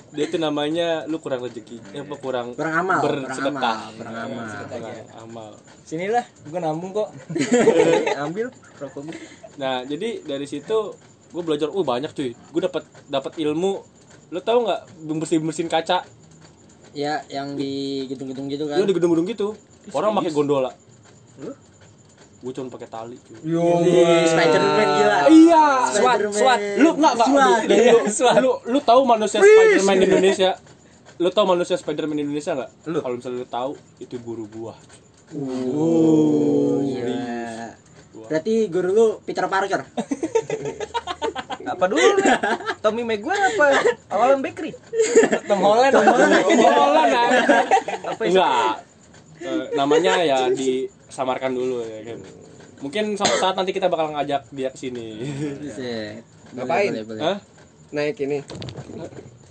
[SPEAKER 3] Dia itu namanya lu kurang rezeki eh, apa kurang
[SPEAKER 1] Kurang amal, kurang
[SPEAKER 3] bersedekah.
[SPEAKER 1] amal, kurang amal.
[SPEAKER 3] Kurang amal.
[SPEAKER 4] Sinilah, gua nambung kok. (laughs)
[SPEAKER 2] ambil rokok gue
[SPEAKER 3] nah jadi dari situ gue belajar uh banyak cuy. Gue dapat dapat ilmu lu tahu nggak bersihin bersihin kaca?
[SPEAKER 1] Ya yang di gedung-gedung gitu kan.
[SPEAKER 3] Iya di gedung-gedung gitu. Orang pakai gondola.
[SPEAKER 2] Lu?
[SPEAKER 3] gue cuma pakai tali cuy.
[SPEAKER 1] Di Spiderman gila.
[SPEAKER 3] Iya
[SPEAKER 1] Spiderman.
[SPEAKER 3] lu nggak nggak
[SPEAKER 1] SWAT.
[SPEAKER 3] lu, lu, (laughs) lu, lu tahu manusia Spiderman di Indonesia? Lu tau manusia Spiderman Indonesia nggak?
[SPEAKER 2] Lu.
[SPEAKER 3] kalau misalnya lu tahu itu guru gua.
[SPEAKER 1] Oh, iya. Berarti guru lu Peter Parker. (laughs)
[SPEAKER 2] apa dulu nih Tommy Maguire apa awalan bakery
[SPEAKER 4] Tom Holland
[SPEAKER 1] Tom Holland.
[SPEAKER 3] Bolan
[SPEAKER 2] apa itu
[SPEAKER 3] enggak Eh, namanya ya disamarkan dulu ya kan mungkin suatu saat nanti kita bakal ngajak dia ke sini
[SPEAKER 1] Buset. Boleh,
[SPEAKER 5] Ngapain?
[SPEAKER 1] boleh, boleh.
[SPEAKER 3] Hah?
[SPEAKER 5] naik ini.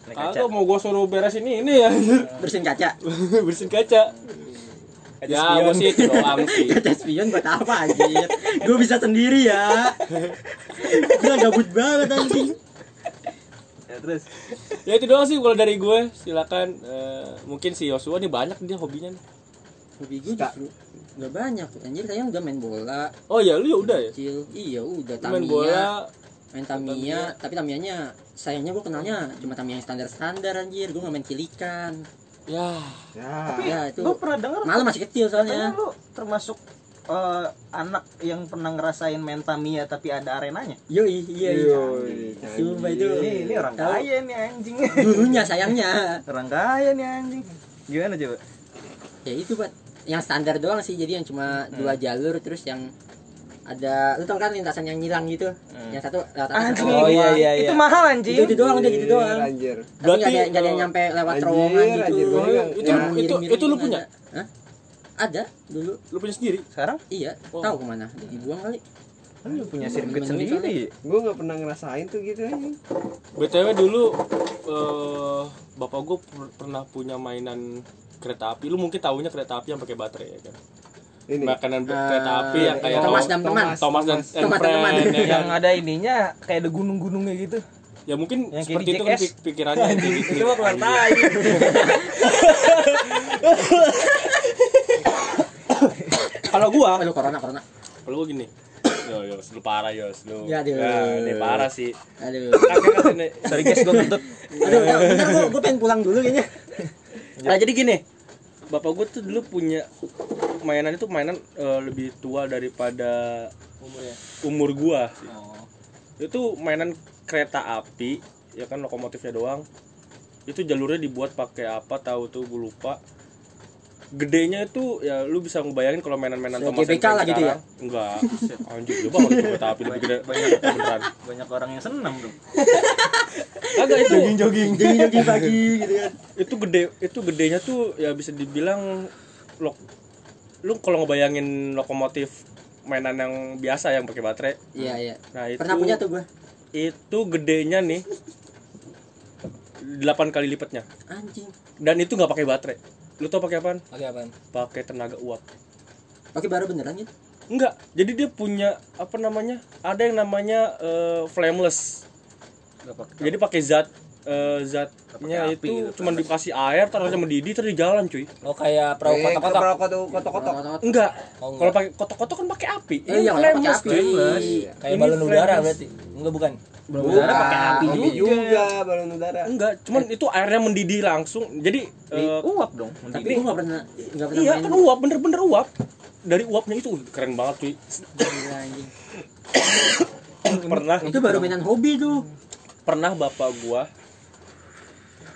[SPEAKER 3] Aku mau gua suruh beres ini ini ya
[SPEAKER 1] Bersihin kaca. (laughs)
[SPEAKER 3] bersihin kaca ya gua sih itu doang (laughs) sih.
[SPEAKER 1] Kaca spion buat apa anjir? Gue bisa sendiri ya. Gue gabut banget anjing.
[SPEAKER 2] ya, terus.
[SPEAKER 3] Ya itu doang sih kalau dari gue silakan Eh, mungkin si Yosua nih banyak dia hobinya nih.
[SPEAKER 1] Hobi gue justru nggak banyak. Anjir saya udah main bola.
[SPEAKER 3] Oh ya lu ya udah ya?
[SPEAKER 1] Kecil. Iya udah
[SPEAKER 3] main
[SPEAKER 1] Tamiya.
[SPEAKER 3] bola.
[SPEAKER 1] Main Tamiya. Tapi Tamiyanya sayangnya gue kenalnya cuma Tamiya yang standar standar anjir. Gue nggak main kilikan
[SPEAKER 3] ya.
[SPEAKER 5] Ya.
[SPEAKER 1] Ya itu
[SPEAKER 2] lu pernah denger
[SPEAKER 1] malu masih kecil soalnya.
[SPEAKER 2] Lu termasuk eh, anak yang pernah ngerasain main Tamiya tapi ada arenanya.
[SPEAKER 1] Yoi iya iya. Sumpah itu.
[SPEAKER 2] Ini ini orang kaya nih anjing.
[SPEAKER 1] Dulunya sayangnya.
[SPEAKER 2] Orang kaya nih anjing. Gimana coba?
[SPEAKER 1] Ya itu buat yang standar doang sih jadi yang cuma dua jalur terus yang ada lu tau kan lintasan yang nyilang gitu? Yang satu lewat atas.
[SPEAKER 2] Anjing.
[SPEAKER 4] Oh, iya, iya, iya.
[SPEAKER 2] itu mahal anjing.
[SPEAKER 1] Itu, itu doang udah gitu doang.
[SPEAKER 5] anjir.
[SPEAKER 1] Tapi
[SPEAKER 3] Berarti,
[SPEAKER 1] nggak ada nggak ada yang nyampe lewat
[SPEAKER 5] anjir,
[SPEAKER 1] terowongan gitu.
[SPEAKER 5] anjir, gua
[SPEAKER 3] Oh, itu
[SPEAKER 1] Yang
[SPEAKER 3] itu
[SPEAKER 1] miring-miring
[SPEAKER 3] itu lu punya?
[SPEAKER 1] ada. Hah? ada dulu.
[SPEAKER 3] Lu punya sendiri?
[SPEAKER 2] Sekarang?
[SPEAKER 1] Iya
[SPEAKER 3] Oh.
[SPEAKER 1] tahu ke mana? Dibuang kali.
[SPEAKER 2] Lu punya sirkuit sendiri?
[SPEAKER 5] gue nggak pernah ngerasain tuh gitu anjing.
[SPEAKER 3] Btw dulu eh bapak gue pernah punya mainan kereta api. Lu mungkin tahunya kereta api yang pakai baterai ya kan
[SPEAKER 5] ini.
[SPEAKER 3] Makanan
[SPEAKER 1] Eh,
[SPEAKER 3] kereta api yang kayak
[SPEAKER 1] Thomas dan teman.
[SPEAKER 5] Thomas.
[SPEAKER 3] Dan
[SPEAKER 5] Thomas.
[SPEAKER 3] and
[SPEAKER 1] teman.
[SPEAKER 3] Ya kan?
[SPEAKER 2] yang ada ininya kayak ada gunung-gunungnya gitu.
[SPEAKER 3] Ya mungkin
[SPEAKER 2] Yang kayak
[SPEAKER 3] seperti itu kan pikirannya. (laughs) Gitu.
[SPEAKER 2] itu mah keluar tai. (coughs)
[SPEAKER 3] Kalau gua
[SPEAKER 1] Aduh corona corona.
[SPEAKER 3] Kalau gua gini. Yo yo lu parah yo lu
[SPEAKER 1] Ya, aduh.
[SPEAKER 3] ini parah sih.
[SPEAKER 1] Aduh.
[SPEAKER 3] Kakek kan ini
[SPEAKER 2] sorry guys gue kentut.
[SPEAKER 1] Aduh bentar, bentar gua gua pengen pulang dulu kayaknya.
[SPEAKER 3] Nah jadi gini. Bapak gua tuh dulu punya mainan itu mainan eh, lebih tua daripada umur gua. Sih. itu mainan kereta api ya kan lokomotifnya doang. Itu jalurnya dibuat pakai apa tahu tuh gue lupa. Gedenya itu ya lu bisa ngebayangin kalau mainan-mainan Thomas
[SPEAKER 1] GBK
[SPEAKER 3] Friends
[SPEAKER 1] lah gitu ya?
[SPEAKER 3] sekarang. enggak anjir coba kalau kereta api lebih gede.
[SPEAKER 2] Banyak
[SPEAKER 3] beneran?
[SPEAKER 2] banyak orang yang seneng tuh
[SPEAKER 3] kagak itu.
[SPEAKER 1] Jogging jogging pagi gitu kan.
[SPEAKER 3] Itu gede itu gedenya tuh ya bisa dibilang lo lu kalau ngebayangin lokomotif mainan yang biasa yang pakai baterai.
[SPEAKER 1] Iya iya.
[SPEAKER 3] Nah itu
[SPEAKER 1] pernah punya tuh gua?
[SPEAKER 3] itu gedenya nih 8 kali lipatnya.
[SPEAKER 1] Anjing.
[SPEAKER 3] Dan itu nggak pakai baterai. Lu tau pakai apaan?
[SPEAKER 4] Pakai apaan?
[SPEAKER 3] pakai tenaga uap.
[SPEAKER 1] Pakai baru beneran gitu
[SPEAKER 3] enggak jadi dia punya apa namanya ada yang namanya eh, flameless. Jadi pakai zat eh, zatnya itu
[SPEAKER 2] gitu,
[SPEAKER 3] cuma dikasih air taruhnya mendidih terus di jalan cuy.
[SPEAKER 4] Oh kayak perahu
[SPEAKER 5] Eh,
[SPEAKER 4] kotak-kotak.
[SPEAKER 5] perahu kotak- kotak-kotak.
[SPEAKER 3] Enggak.
[SPEAKER 4] Oh,
[SPEAKER 3] kalau
[SPEAKER 4] enggak.
[SPEAKER 3] pakai kotok-kotok kan pakai api.
[SPEAKER 1] Eh,
[SPEAKER 3] Ini
[SPEAKER 1] yang pakai
[SPEAKER 3] flameless,
[SPEAKER 1] api.
[SPEAKER 3] cuy.
[SPEAKER 4] Kayak
[SPEAKER 3] Ini
[SPEAKER 4] balon udara berarti. Enggak bukan.
[SPEAKER 2] udara pakai api
[SPEAKER 5] Api
[SPEAKER 2] juga.
[SPEAKER 5] juga balon udara.
[SPEAKER 3] Enggak cuman itu airnya mendidih langsung. Jadi eh,
[SPEAKER 2] uap dong
[SPEAKER 1] tapi gua nggak pernah nggak pernah
[SPEAKER 3] iya
[SPEAKER 1] main.
[SPEAKER 3] kan uap bener-bener uap. Dari uapnya itu uh, keren banget cuy.
[SPEAKER 1] Gila, anjing.
[SPEAKER 3] pernah.
[SPEAKER 1] Itu baru mainan hobi tuh.
[SPEAKER 3] Pernah bapak gua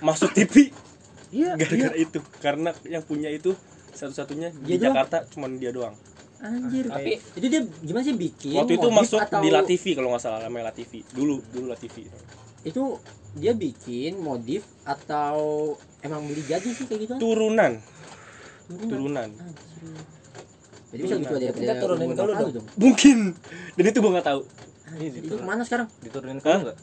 [SPEAKER 3] masuk TV (laughs)
[SPEAKER 2] iya
[SPEAKER 3] gara-gara itu. Karena yang punya itu satu-satunya di
[SPEAKER 1] Dia doang?
[SPEAKER 3] Jakarta cuman dia doang.
[SPEAKER 1] Anjir
[SPEAKER 4] Tapi-
[SPEAKER 1] jadi dia gimana sih bikin
[SPEAKER 3] waktu itu masuk
[SPEAKER 1] atau
[SPEAKER 3] di Latifi kalau nggak salah namanya Latifi. Dulu dulu Latifi.
[SPEAKER 1] Itu dia bikin modif atau emang beli jadi sih kayak gitu?
[SPEAKER 3] Turunan.
[SPEAKER 1] Turunan.
[SPEAKER 3] turunan.
[SPEAKER 1] Anjir. jadi bisa gitu ada
[SPEAKER 4] Kita turunin ke lu dong.
[SPEAKER 3] mungkin. Dan itu gua nggak tahu.
[SPEAKER 1] Anjir, itu ke mana sekarang?
[SPEAKER 2] Diturunin ke
[SPEAKER 3] Hah?
[SPEAKER 2] lu nggak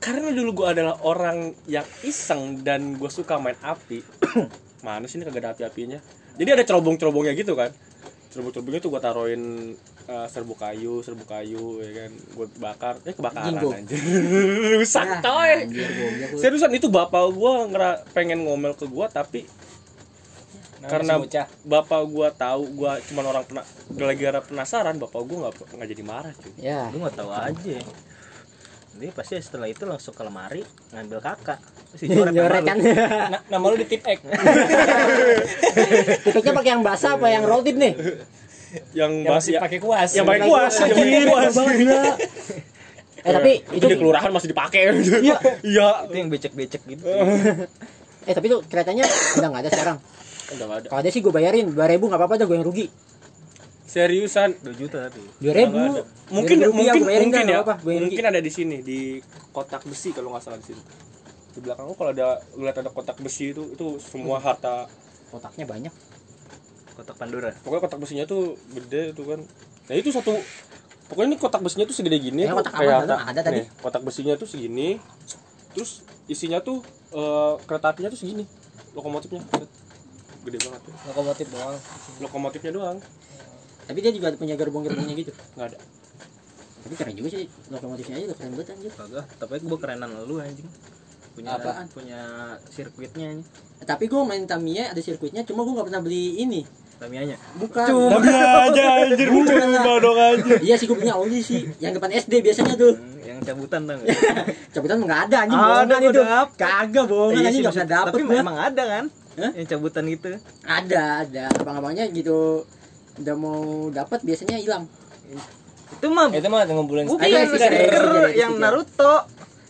[SPEAKER 3] karena dulu gua adalah orang yang iseng dan gue suka main api. (clears throat) Mana sih ini kagak ada api-apinya? Jadi ada cerobong-cerobongnya gitu kan. Cerobong-cerobongnya tuh gua taruhin eh, serbuk kayu serbuk kayu ya kan. Gue bakar. Eh kebakaran
[SPEAKER 1] Jinggo.
[SPEAKER 3] anjir. (laughs) Rusak
[SPEAKER 1] Ah, goblok lu.
[SPEAKER 3] seriusan itu bapak gua ngera pengen ngomel ke gua tapi
[SPEAKER 4] Nah,
[SPEAKER 3] Karena- bapak gua tahu gua cuman orang pena gara-gara penasaran bapak gua nggak nggak jadi marah cuy.
[SPEAKER 1] Ya.
[SPEAKER 2] Lu nggak tahu aja jadi pasti setelah itu langsung ke lemari ngambil kakak. (laughs) Dicoret
[SPEAKER 1] nyoret kan?
[SPEAKER 4] Nama lu di tip X. (laughs)
[SPEAKER 1] tipiknya pakai yang basah apa yang roll tip nih?
[SPEAKER 3] Yang
[SPEAKER 4] Yang
[SPEAKER 3] bas
[SPEAKER 4] masih
[SPEAKER 3] ya,
[SPEAKER 4] pakai kuas.
[SPEAKER 3] yang pakai kuas yang pakai kuas. (laughs)
[SPEAKER 1] Eh tapi
[SPEAKER 3] itu
[SPEAKER 1] itu
[SPEAKER 3] di kelurahan masih dipakai.
[SPEAKER 1] Iya.
[SPEAKER 3] iya.
[SPEAKER 2] Itu yang becek-becek gitu.
[SPEAKER 1] Eh tapi itu keretanya udah nggak ada sekarang.
[SPEAKER 3] udah nggak ada.
[SPEAKER 1] Kalau ada sih gue bayarin 2000 nggak apa-apa dah gue yang rugi.
[SPEAKER 3] Seriusan?
[SPEAKER 2] 2 juta tapi.
[SPEAKER 1] 2000.
[SPEAKER 3] Nggak ada. mungkin
[SPEAKER 1] 2000 rupiah
[SPEAKER 3] mungkin mungkin
[SPEAKER 1] dah,
[SPEAKER 3] ya
[SPEAKER 1] apa,
[SPEAKER 3] mungkin ada di sini di kotak besi kalau nggak salah di sini. Di belakang lu kalau ada lihat ada kotak besi itu itu semua harta.
[SPEAKER 1] Kotaknya banyak.
[SPEAKER 2] kotak Pandora.
[SPEAKER 3] Pokoknya kotak besinya tuh gede tuh kan. Nah itu satu pokoknya ini kotak besinya tuh segede gini
[SPEAKER 1] Ya,
[SPEAKER 3] tuh,
[SPEAKER 1] kotak apa? Ada- ada tadi.
[SPEAKER 3] nih, kotak besinya tuh segini terus isinya tuh eh, kereta apinya tuh segini. Lokomotifnya. Gede banget tuh.
[SPEAKER 4] Lokomotif doang.
[SPEAKER 3] Lokomotifnya doang
[SPEAKER 1] Tapi dia juga ada punya gerbong-gerbongnya gitu.
[SPEAKER 3] nggak ada
[SPEAKER 1] Tapi keren juga sih lokomotifnya aja udah keren banget anjir.
[SPEAKER 2] kagak tapi gue kerenan lu anjing punya
[SPEAKER 1] Apaan?
[SPEAKER 2] punya sirkuitnya anjing
[SPEAKER 1] Tapi gue main Tamiya ada sirkuitnya, cuma gue nggak pernah beli ini.
[SPEAKER 2] Tamianya
[SPEAKER 1] Bukan.
[SPEAKER 3] tapi aja anjir
[SPEAKER 1] Bukan.
[SPEAKER 3] cuma dong anjir
[SPEAKER 1] Iya sih gue punya oli sih, yang depan SD biasanya tuh.
[SPEAKER 2] Hmm, yang cabutan tau (laughs) nggak?
[SPEAKER 1] Cabutan nggak ada anjing
[SPEAKER 2] Ada,
[SPEAKER 1] bohongan itu.
[SPEAKER 2] dapet.
[SPEAKER 1] Kagak bohongan
[SPEAKER 2] Iya
[SPEAKER 1] anjing nggak pernah dapet
[SPEAKER 2] tapi
[SPEAKER 1] gua.
[SPEAKER 2] emang ada kan
[SPEAKER 1] Hah?
[SPEAKER 2] yang cabutan itu
[SPEAKER 1] Ada, ada. Abang-abangnya gitu udah mau dapat biasanya hilang.
[SPEAKER 2] itu mah
[SPEAKER 4] itu mah ngumpulin
[SPEAKER 2] bukan
[SPEAKER 1] Ada
[SPEAKER 2] stiker
[SPEAKER 1] stiker,
[SPEAKER 2] yang
[SPEAKER 1] stiker.
[SPEAKER 2] Naruto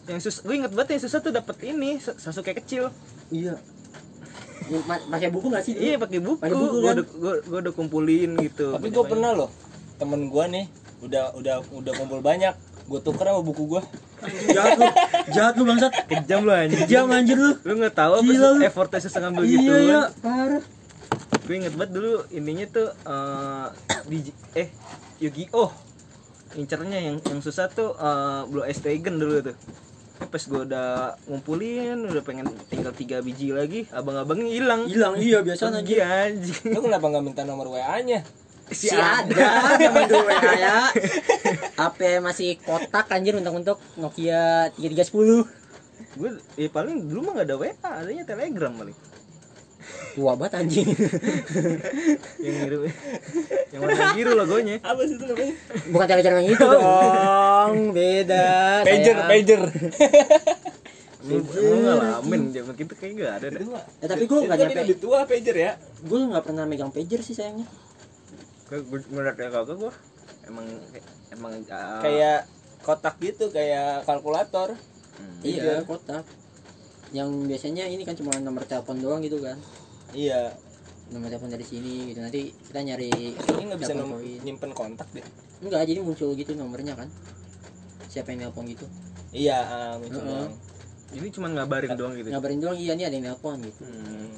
[SPEAKER 2] yang sus gue inget banget yang susah tuh dapat ini Sa- Sasuke kecil
[SPEAKER 1] Iya. Pakai buku nggak sih? dulu?
[SPEAKER 2] iya pakai buku
[SPEAKER 1] Pakai buku,
[SPEAKER 2] gue
[SPEAKER 1] kan?
[SPEAKER 2] gua udah kumpulin gitu
[SPEAKER 4] tapi gue pernah loh temen gue nih udah udah udah kumpul banyak gue tuker sama buku gue
[SPEAKER 1] Jahat lu, jahat lu bangsat.
[SPEAKER 2] kejam lu anjing
[SPEAKER 1] Kejam anjir lu.
[SPEAKER 2] lu nggak tahu apa effortnya ngambil
[SPEAKER 1] Iya,
[SPEAKER 2] gitu
[SPEAKER 1] iya, parah.
[SPEAKER 2] Gue inget banget dulu ininya tuh eh di eh Yu-Gi-Oh! Incernya yang yang susah tuh eh Blue Eyes Dragon dulu tuh. Pas gue udah ngumpulin udah pengen tinggal tiga biji lagi abang-abangnya hilang.
[SPEAKER 1] Hilang iya biasa anjir.
[SPEAKER 2] anjing.
[SPEAKER 4] lu kenapa nggak minta nomor wa nya
[SPEAKER 1] Si ada zaman dulu ya. HP masih kotak anjir untuk-untuk Nokia 3310.
[SPEAKER 2] gue eh, paling dulu mah gak ada WA adanya telegram paling
[SPEAKER 1] Tua banget anjing. (laughs)
[SPEAKER 2] yang ngirim yang warna biru logonya
[SPEAKER 4] apa sih itu namanya
[SPEAKER 1] Bukan telegram yang itu dong, beda.
[SPEAKER 4] pager
[SPEAKER 1] sayang.
[SPEAKER 4] pager (laughs)
[SPEAKER 2] lu ngalamin zaman kita kayak gak ada deh
[SPEAKER 1] Ya, tapi gue
[SPEAKER 4] kan
[SPEAKER 1] nyampe.
[SPEAKER 4] lebih tua pager ya
[SPEAKER 1] Gue nggak pernah megang pager sih sayangnya.
[SPEAKER 2] gue menurut ya kagak gue emang emang ah,
[SPEAKER 4] kayak kotak gitu kayak kalkulator
[SPEAKER 2] hmm.
[SPEAKER 1] Iya, kotak. Yang biasanya ini kan cuma nomor telepon doang gitu kan.
[SPEAKER 4] Iya
[SPEAKER 1] Nomor telepon dari sini gitu. Nanti kita nyari
[SPEAKER 4] ini nggak bisa nom- nyimpen kontak deh
[SPEAKER 1] Enggak, jadi muncul gitu nomornya kan. Siapa yang nelpon gitu.
[SPEAKER 4] iya ah, muncul doang.
[SPEAKER 2] ini cuma ngabarin doang gitu
[SPEAKER 1] Ngabarin doang iya nih ada yang nelpon gitu.
[SPEAKER 4] Hmm.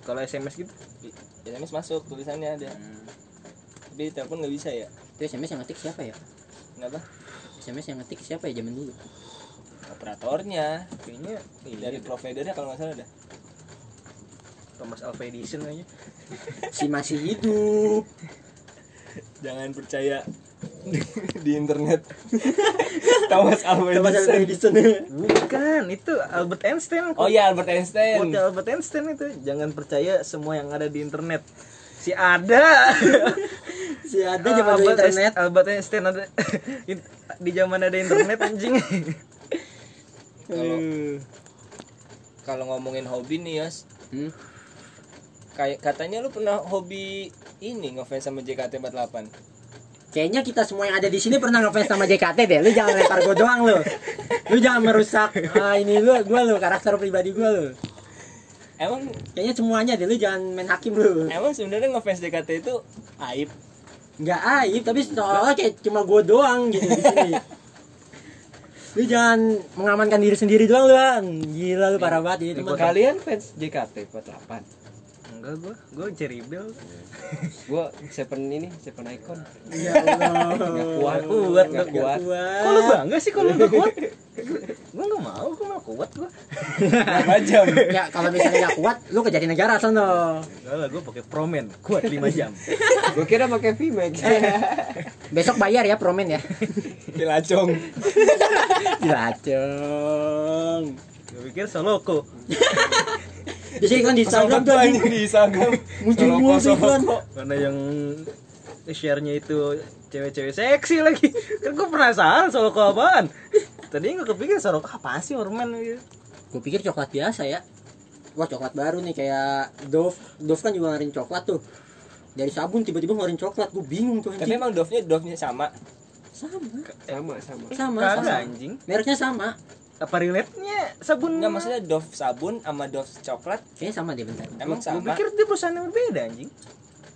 [SPEAKER 2] kalau SMS gitu
[SPEAKER 4] SMS masuk tulisannya ada tapi telepon nggak bisa ya
[SPEAKER 1] Itu SMS yang ngetik siapa ya?
[SPEAKER 4] kenapa
[SPEAKER 1] SMS yang ngetik siapa ya zaman dulu?
[SPEAKER 4] operatornya
[SPEAKER 2] kayaknya
[SPEAKER 4] dari providernya kalau nggak salah ada
[SPEAKER 2] Thomas Alva Edison kayaknya.
[SPEAKER 1] Si masih hidup.
[SPEAKER 4] jangan percaya (laughs) di internet. (laughs) Thomas Alva Edison.
[SPEAKER 2] Bukan itu Albert Einstein.
[SPEAKER 4] Oh iya Albert Einstein.
[SPEAKER 2] Quote Albert Einstein itu. Jangan percaya semua yang ada di internet. Si ada. (laughs)
[SPEAKER 1] Si ada zaman dulu
[SPEAKER 2] Albert
[SPEAKER 1] internet.
[SPEAKER 2] Einstein- Albert Einstein ada. Di zaman ada internet anjing.
[SPEAKER 4] Kalau kalau ngomongin hobi nih Yos
[SPEAKER 1] Hmm.
[SPEAKER 4] Kayak katanya lu pernah hobi ini ngefans sama JKT48
[SPEAKER 1] Kayaknya kita semua yang ada di sini pernah ngefans sama JKT deh. Lu jangan lempar gue doang lu. Lu jangan merusak ah, ini lu, gua lu karakter pribadi gua lu.
[SPEAKER 4] emang
[SPEAKER 1] Kayaknya semuanya deh lu jangan main hakim lu.
[SPEAKER 4] emang sebenarnya ngefans JKT itu aib
[SPEAKER 1] Enggak aib, tapi seolah kayak cuma gue doang gitu di sini. Lu jangan mengamankan diri sendiri doang lu, An. Gila lu parah banget ini teman.
[SPEAKER 5] Kalian fans JKT48?
[SPEAKER 2] Enggak gua gua Cherry Bell (laughs)
[SPEAKER 5] Gua Seven ini, Seven Icon.
[SPEAKER 1] Ya (laughs) Allah.
[SPEAKER 5] kuat.
[SPEAKER 2] kuat
[SPEAKER 5] Nggak kuat.
[SPEAKER 2] kok lu bangga sih kalau udah kuat gua nggak mau gua mau kuat gua
[SPEAKER 4] berapa jam
[SPEAKER 1] Ya kalau misalnya nggak kuat, lu ke jadi negara sono.
[SPEAKER 2] enggak lah gua pakai promen kuat 5 jam
[SPEAKER 5] Gua kira pakai VMAX. (laughs)
[SPEAKER 1] Besok bayar ya promen ya.
[SPEAKER 4] Kilacong
[SPEAKER 1] Dilacong.
[SPEAKER 2] gua pikir Soloko
[SPEAKER 1] Biasanya iklan di Instagram tuh anjing.
[SPEAKER 4] di Instagram
[SPEAKER 1] Muncul mulu iklan.
[SPEAKER 2] mana yang share-nya itu cewek-cewek seksi lagi kan gua penasaran Soloko apaan tadi gua kepikir Soloko apa sih ormen gitu
[SPEAKER 1] Gue pikir coklat biasa ya. Wah coklat baru nih kayak Dove. Dove kan juga ngeluarin coklat tuh. Dari sabun tiba-tiba ngeluarin coklat. Gue bingung tuh
[SPEAKER 4] tapi
[SPEAKER 1] anjing.
[SPEAKER 4] emang Dove-nya Dove-nya sama
[SPEAKER 1] sama
[SPEAKER 5] sama sama
[SPEAKER 1] sama sama
[SPEAKER 2] anjing.
[SPEAKER 1] mereknya sama
[SPEAKER 2] Apa relate-nya sabun?
[SPEAKER 4] Enggak maksudnya Dove sabun sama Dove coklat
[SPEAKER 1] kayaknya sama deh bentar
[SPEAKER 4] emang
[SPEAKER 2] Gue
[SPEAKER 4] sama.
[SPEAKER 2] pikir dia perusahaan yang berbeda anjing.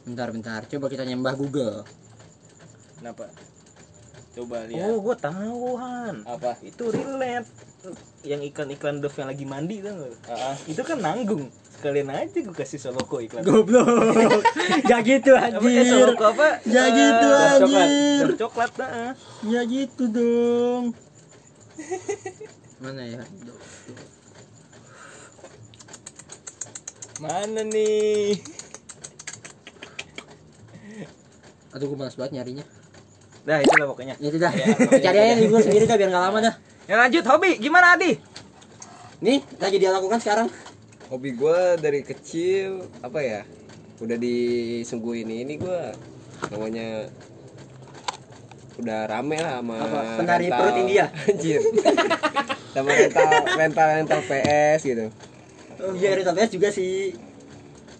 [SPEAKER 1] bentar bentar coba kita nyembah Google
[SPEAKER 4] Kenapa? Coba lihat.
[SPEAKER 2] Oh, gue tahu Han.
[SPEAKER 4] Apa?
[SPEAKER 2] Itu relate. Yang iklan-iklan Dove yang lagi mandi tuh nggak?
[SPEAKER 4] Ah.
[SPEAKER 2] Itu kan nanggung. Sekalian aja gue kasih Soloko iklan.
[SPEAKER 1] goblok (laughs) gak gitu
[SPEAKER 2] eh,
[SPEAKER 1] anjir
[SPEAKER 2] Soloko apa?
[SPEAKER 1] Ya
[SPEAKER 2] Eh,
[SPEAKER 1] gitu,
[SPEAKER 2] coklat.
[SPEAKER 1] anjir.
[SPEAKER 2] Dove coklat dah.
[SPEAKER 1] ya gitu dong (laughs) mana ya
[SPEAKER 4] Mana nih?
[SPEAKER 1] aduh gue malas banget nyarinya
[SPEAKER 2] Dah itulah pokoknya.
[SPEAKER 1] ya itu dah (laughs) cari aja di Google sendiri dah biar nggak lama dah
[SPEAKER 2] Ya lanjut hobi gimana Adi?
[SPEAKER 1] nih lagi dia lakukan sekarang
[SPEAKER 5] hobi gue dari kecil apa ya udah disuguhin ini gue namanya udah rame lah sama
[SPEAKER 1] Apa? Penari
[SPEAKER 5] rental-
[SPEAKER 1] perut India? (laughs)
[SPEAKER 5] anjir. Sama rental rental rental PS gitu.
[SPEAKER 1] Oh iya Rita PS juga sih.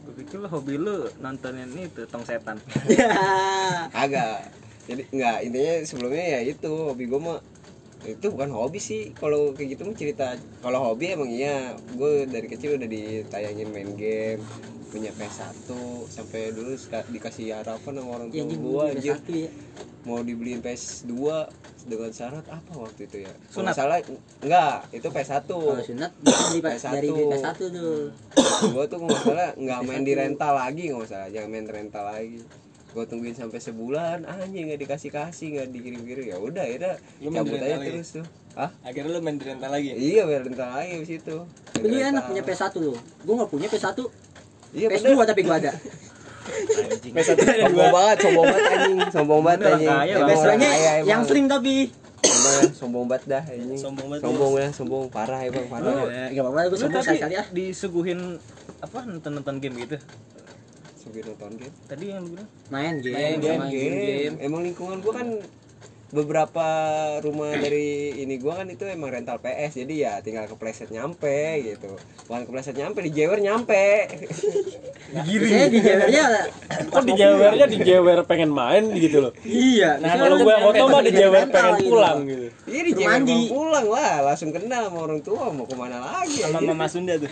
[SPEAKER 2] Gue pikir lo hobi lu nontonin itu tong setan. (laughs)
[SPEAKER 5] agak. Jadi nggak intinya sebelumnya ya itu hobi gue mah itu bukan hobi sih. Kalau kayak gitu mah cerita kalau hobi emang iya. Gue dari kecil udah ditayangin main game punya PS1 sampai dulu dikasih harapan sama orang
[SPEAKER 1] ya
[SPEAKER 5] tua gue
[SPEAKER 1] gua
[SPEAKER 5] anjir
[SPEAKER 1] ya.
[SPEAKER 5] Mau dibeliin PS2 dengan syarat apa waktu itu ya?
[SPEAKER 2] Sunat.
[SPEAKER 5] nggak salah enggak itu PS1 (coughs) (coughs)
[SPEAKER 1] kalau sunat bisa di
[SPEAKER 5] PS1.
[SPEAKER 1] dari PS1 tuh.
[SPEAKER 5] Gue tuh nggak salah nggak main di rental lagi nggak salah. Jangan main rental lagi. Gue tungguin sampai sebulan anjing nggak dikasih kasih nggak dikirim kirim ya udah ya cabut aja
[SPEAKER 4] lagi?
[SPEAKER 5] terus tuh. Ah
[SPEAKER 4] Akhirnya lu main di rental lagi.
[SPEAKER 5] iya main rental lagi di situ
[SPEAKER 1] lu enak punya PS1 lu gua nggak punya PS1
[SPEAKER 5] iya
[SPEAKER 1] PS2
[SPEAKER 5] bener.
[SPEAKER 1] tapi gua ada.
[SPEAKER 2] Anjing.
[SPEAKER 5] sombong banget sombong banget anjing. Sombong banget anjing.
[SPEAKER 1] PS2 nya yang slim tapi
[SPEAKER 5] Emang sombong banget dah anjing.
[SPEAKER 4] Sombong banget.
[SPEAKER 5] sombong ya sombong. Parah emang parah.
[SPEAKER 2] Lu-
[SPEAKER 1] Eh, gak apa-apa gua
[SPEAKER 2] Lu
[SPEAKER 1] sombong sekali-kali ah
[SPEAKER 2] disuguhin apa nonton-nonton game gitu?
[SPEAKER 5] Sugi nonton game.
[SPEAKER 2] Tadi yang lu bilang?
[SPEAKER 1] Main game
[SPEAKER 4] Main
[SPEAKER 5] game, game. Emang lingkungan gua kan beberapa rumah dari ini gua kan itu emang rental PS jadi ya tinggal kepleset nyampe gitu. Bukan kepleset nyampe di jewer nyampe (laughs)
[SPEAKER 1] Biasanya di jewernya
[SPEAKER 3] Kok di jewernya di jewer pengen main gitu loh.
[SPEAKER 1] iya
[SPEAKER 3] Nah kalau gue foto mah di jewer
[SPEAKER 1] rental
[SPEAKER 3] pengen
[SPEAKER 1] gitu.
[SPEAKER 3] pulang gitu.
[SPEAKER 5] iya di
[SPEAKER 1] Rumah
[SPEAKER 5] jewer
[SPEAKER 1] mandi.
[SPEAKER 5] mau pulang lah langsung kenal sama orang tua mau ke mana lagi
[SPEAKER 4] Sama
[SPEAKER 5] anjing.
[SPEAKER 4] Mama Sunda tuh.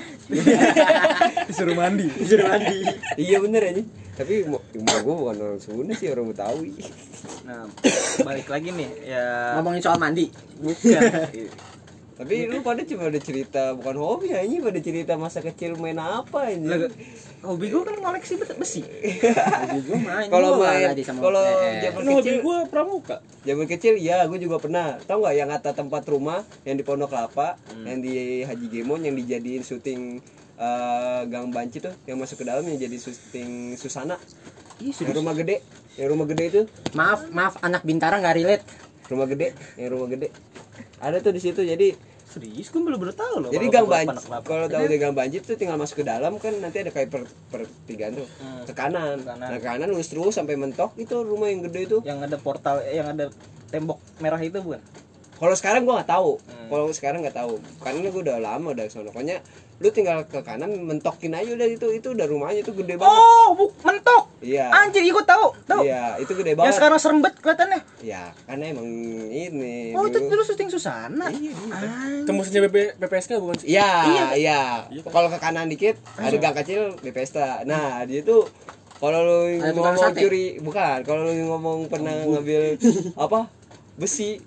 [SPEAKER 4] (laughs)
[SPEAKER 2] disuruh mandi.
[SPEAKER 1] disuruh mandi
[SPEAKER 5] iya bener aja tapi mau gua bukan orang Sunda sih orang Betawi
[SPEAKER 2] Nah, balik lagi nih ya
[SPEAKER 1] ngomongin soal mandi
[SPEAKER 2] bukan. (laughs)
[SPEAKER 5] tapi lu pada cuma ada cerita bukan hobi ya ini pada cerita masa kecil main apa ini
[SPEAKER 2] hobi gue kan ngoleksi bet- besi. (laughs)
[SPEAKER 1] Hobi gua main
[SPEAKER 5] kalau main kalau
[SPEAKER 1] eh,
[SPEAKER 5] zaman
[SPEAKER 3] Kan hobi
[SPEAKER 5] kecil
[SPEAKER 3] gue pramuka.
[SPEAKER 5] zaman kecil ya gue juga pernah. Tahu nggak yang kata tempat rumah yang di Pondok Kelapa
[SPEAKER 1] Hmm.
[SPEAKER 5] yang di Haji Gemon yang dijadiin syuting eh, Gang Banci tuh yang masuk ke dalam yang jadi syuting Susana? Yang rumah gede yang rumah gede itu?
[SPEAKER 1] Maaf maaf anak bintara nggak relate.
[SPEAKER 5] Rumah gede yang rumah gede ada tuh di situ jadi
[SPEAKER 2] Serius gue belum tahu loh.
[SPEAKER 5] jadi gang banjir kalau tahu di gang banjir tuh tinggal masuk ke dalam kan nanti ada kayak per, pertigaan tuh ke kanan.
[SPEAKER 2] Ke kanan.
[SPEAKER 5] nah ke kanan lurus terus sampai mentok itu rumah yang gede itu
[SPEAKER 2] yang ada portal yang ada tembok merah itu bukan?
[SPEAKER 5] kalau sekarang gua nggak tahu
[SPEAKER 2] Hmm.
[SPEAKER 5] kalau sekarang nggak tahu karena gua udah lama udah sono pokoknya lu tinggal ke kanan mentokin aja udah itu itu udah rumahnya itu gede banget
[SPEAKER 2] Oh, bu, mentok.
[SPEAKER 5] iya
[SPEAKER 2] Anjir, ikut tahu. Tahu.
[SPEAKER 5] iya itu gede
[SPEAKER 2] Yang
[SPEAKER 5] banget
[SPEAKER 2] sekarang serembet kelihatannya.
[SPEAKER 5] ya karena emang ini
[SPEAKER 2] Oh, itu
[SPEAKER 5] dulu.
[SPEAKER 2] syuting Susana.
[SPEAKER 5] Iya, iya.
[SPEAKER 3] Tembusnya BP, PPSK bukan sih?
[SPEAKER 5] Iya,
[SPEAKER 2] Iya,
[SPEAKER 5] iya. Kalau ke kanan dikit ada gang kecil pesta. Nah, dia tuh kalau lu ngomong curi, bukan. Kalau lu ngomong pernah ngambil (laughs) apa? Besi.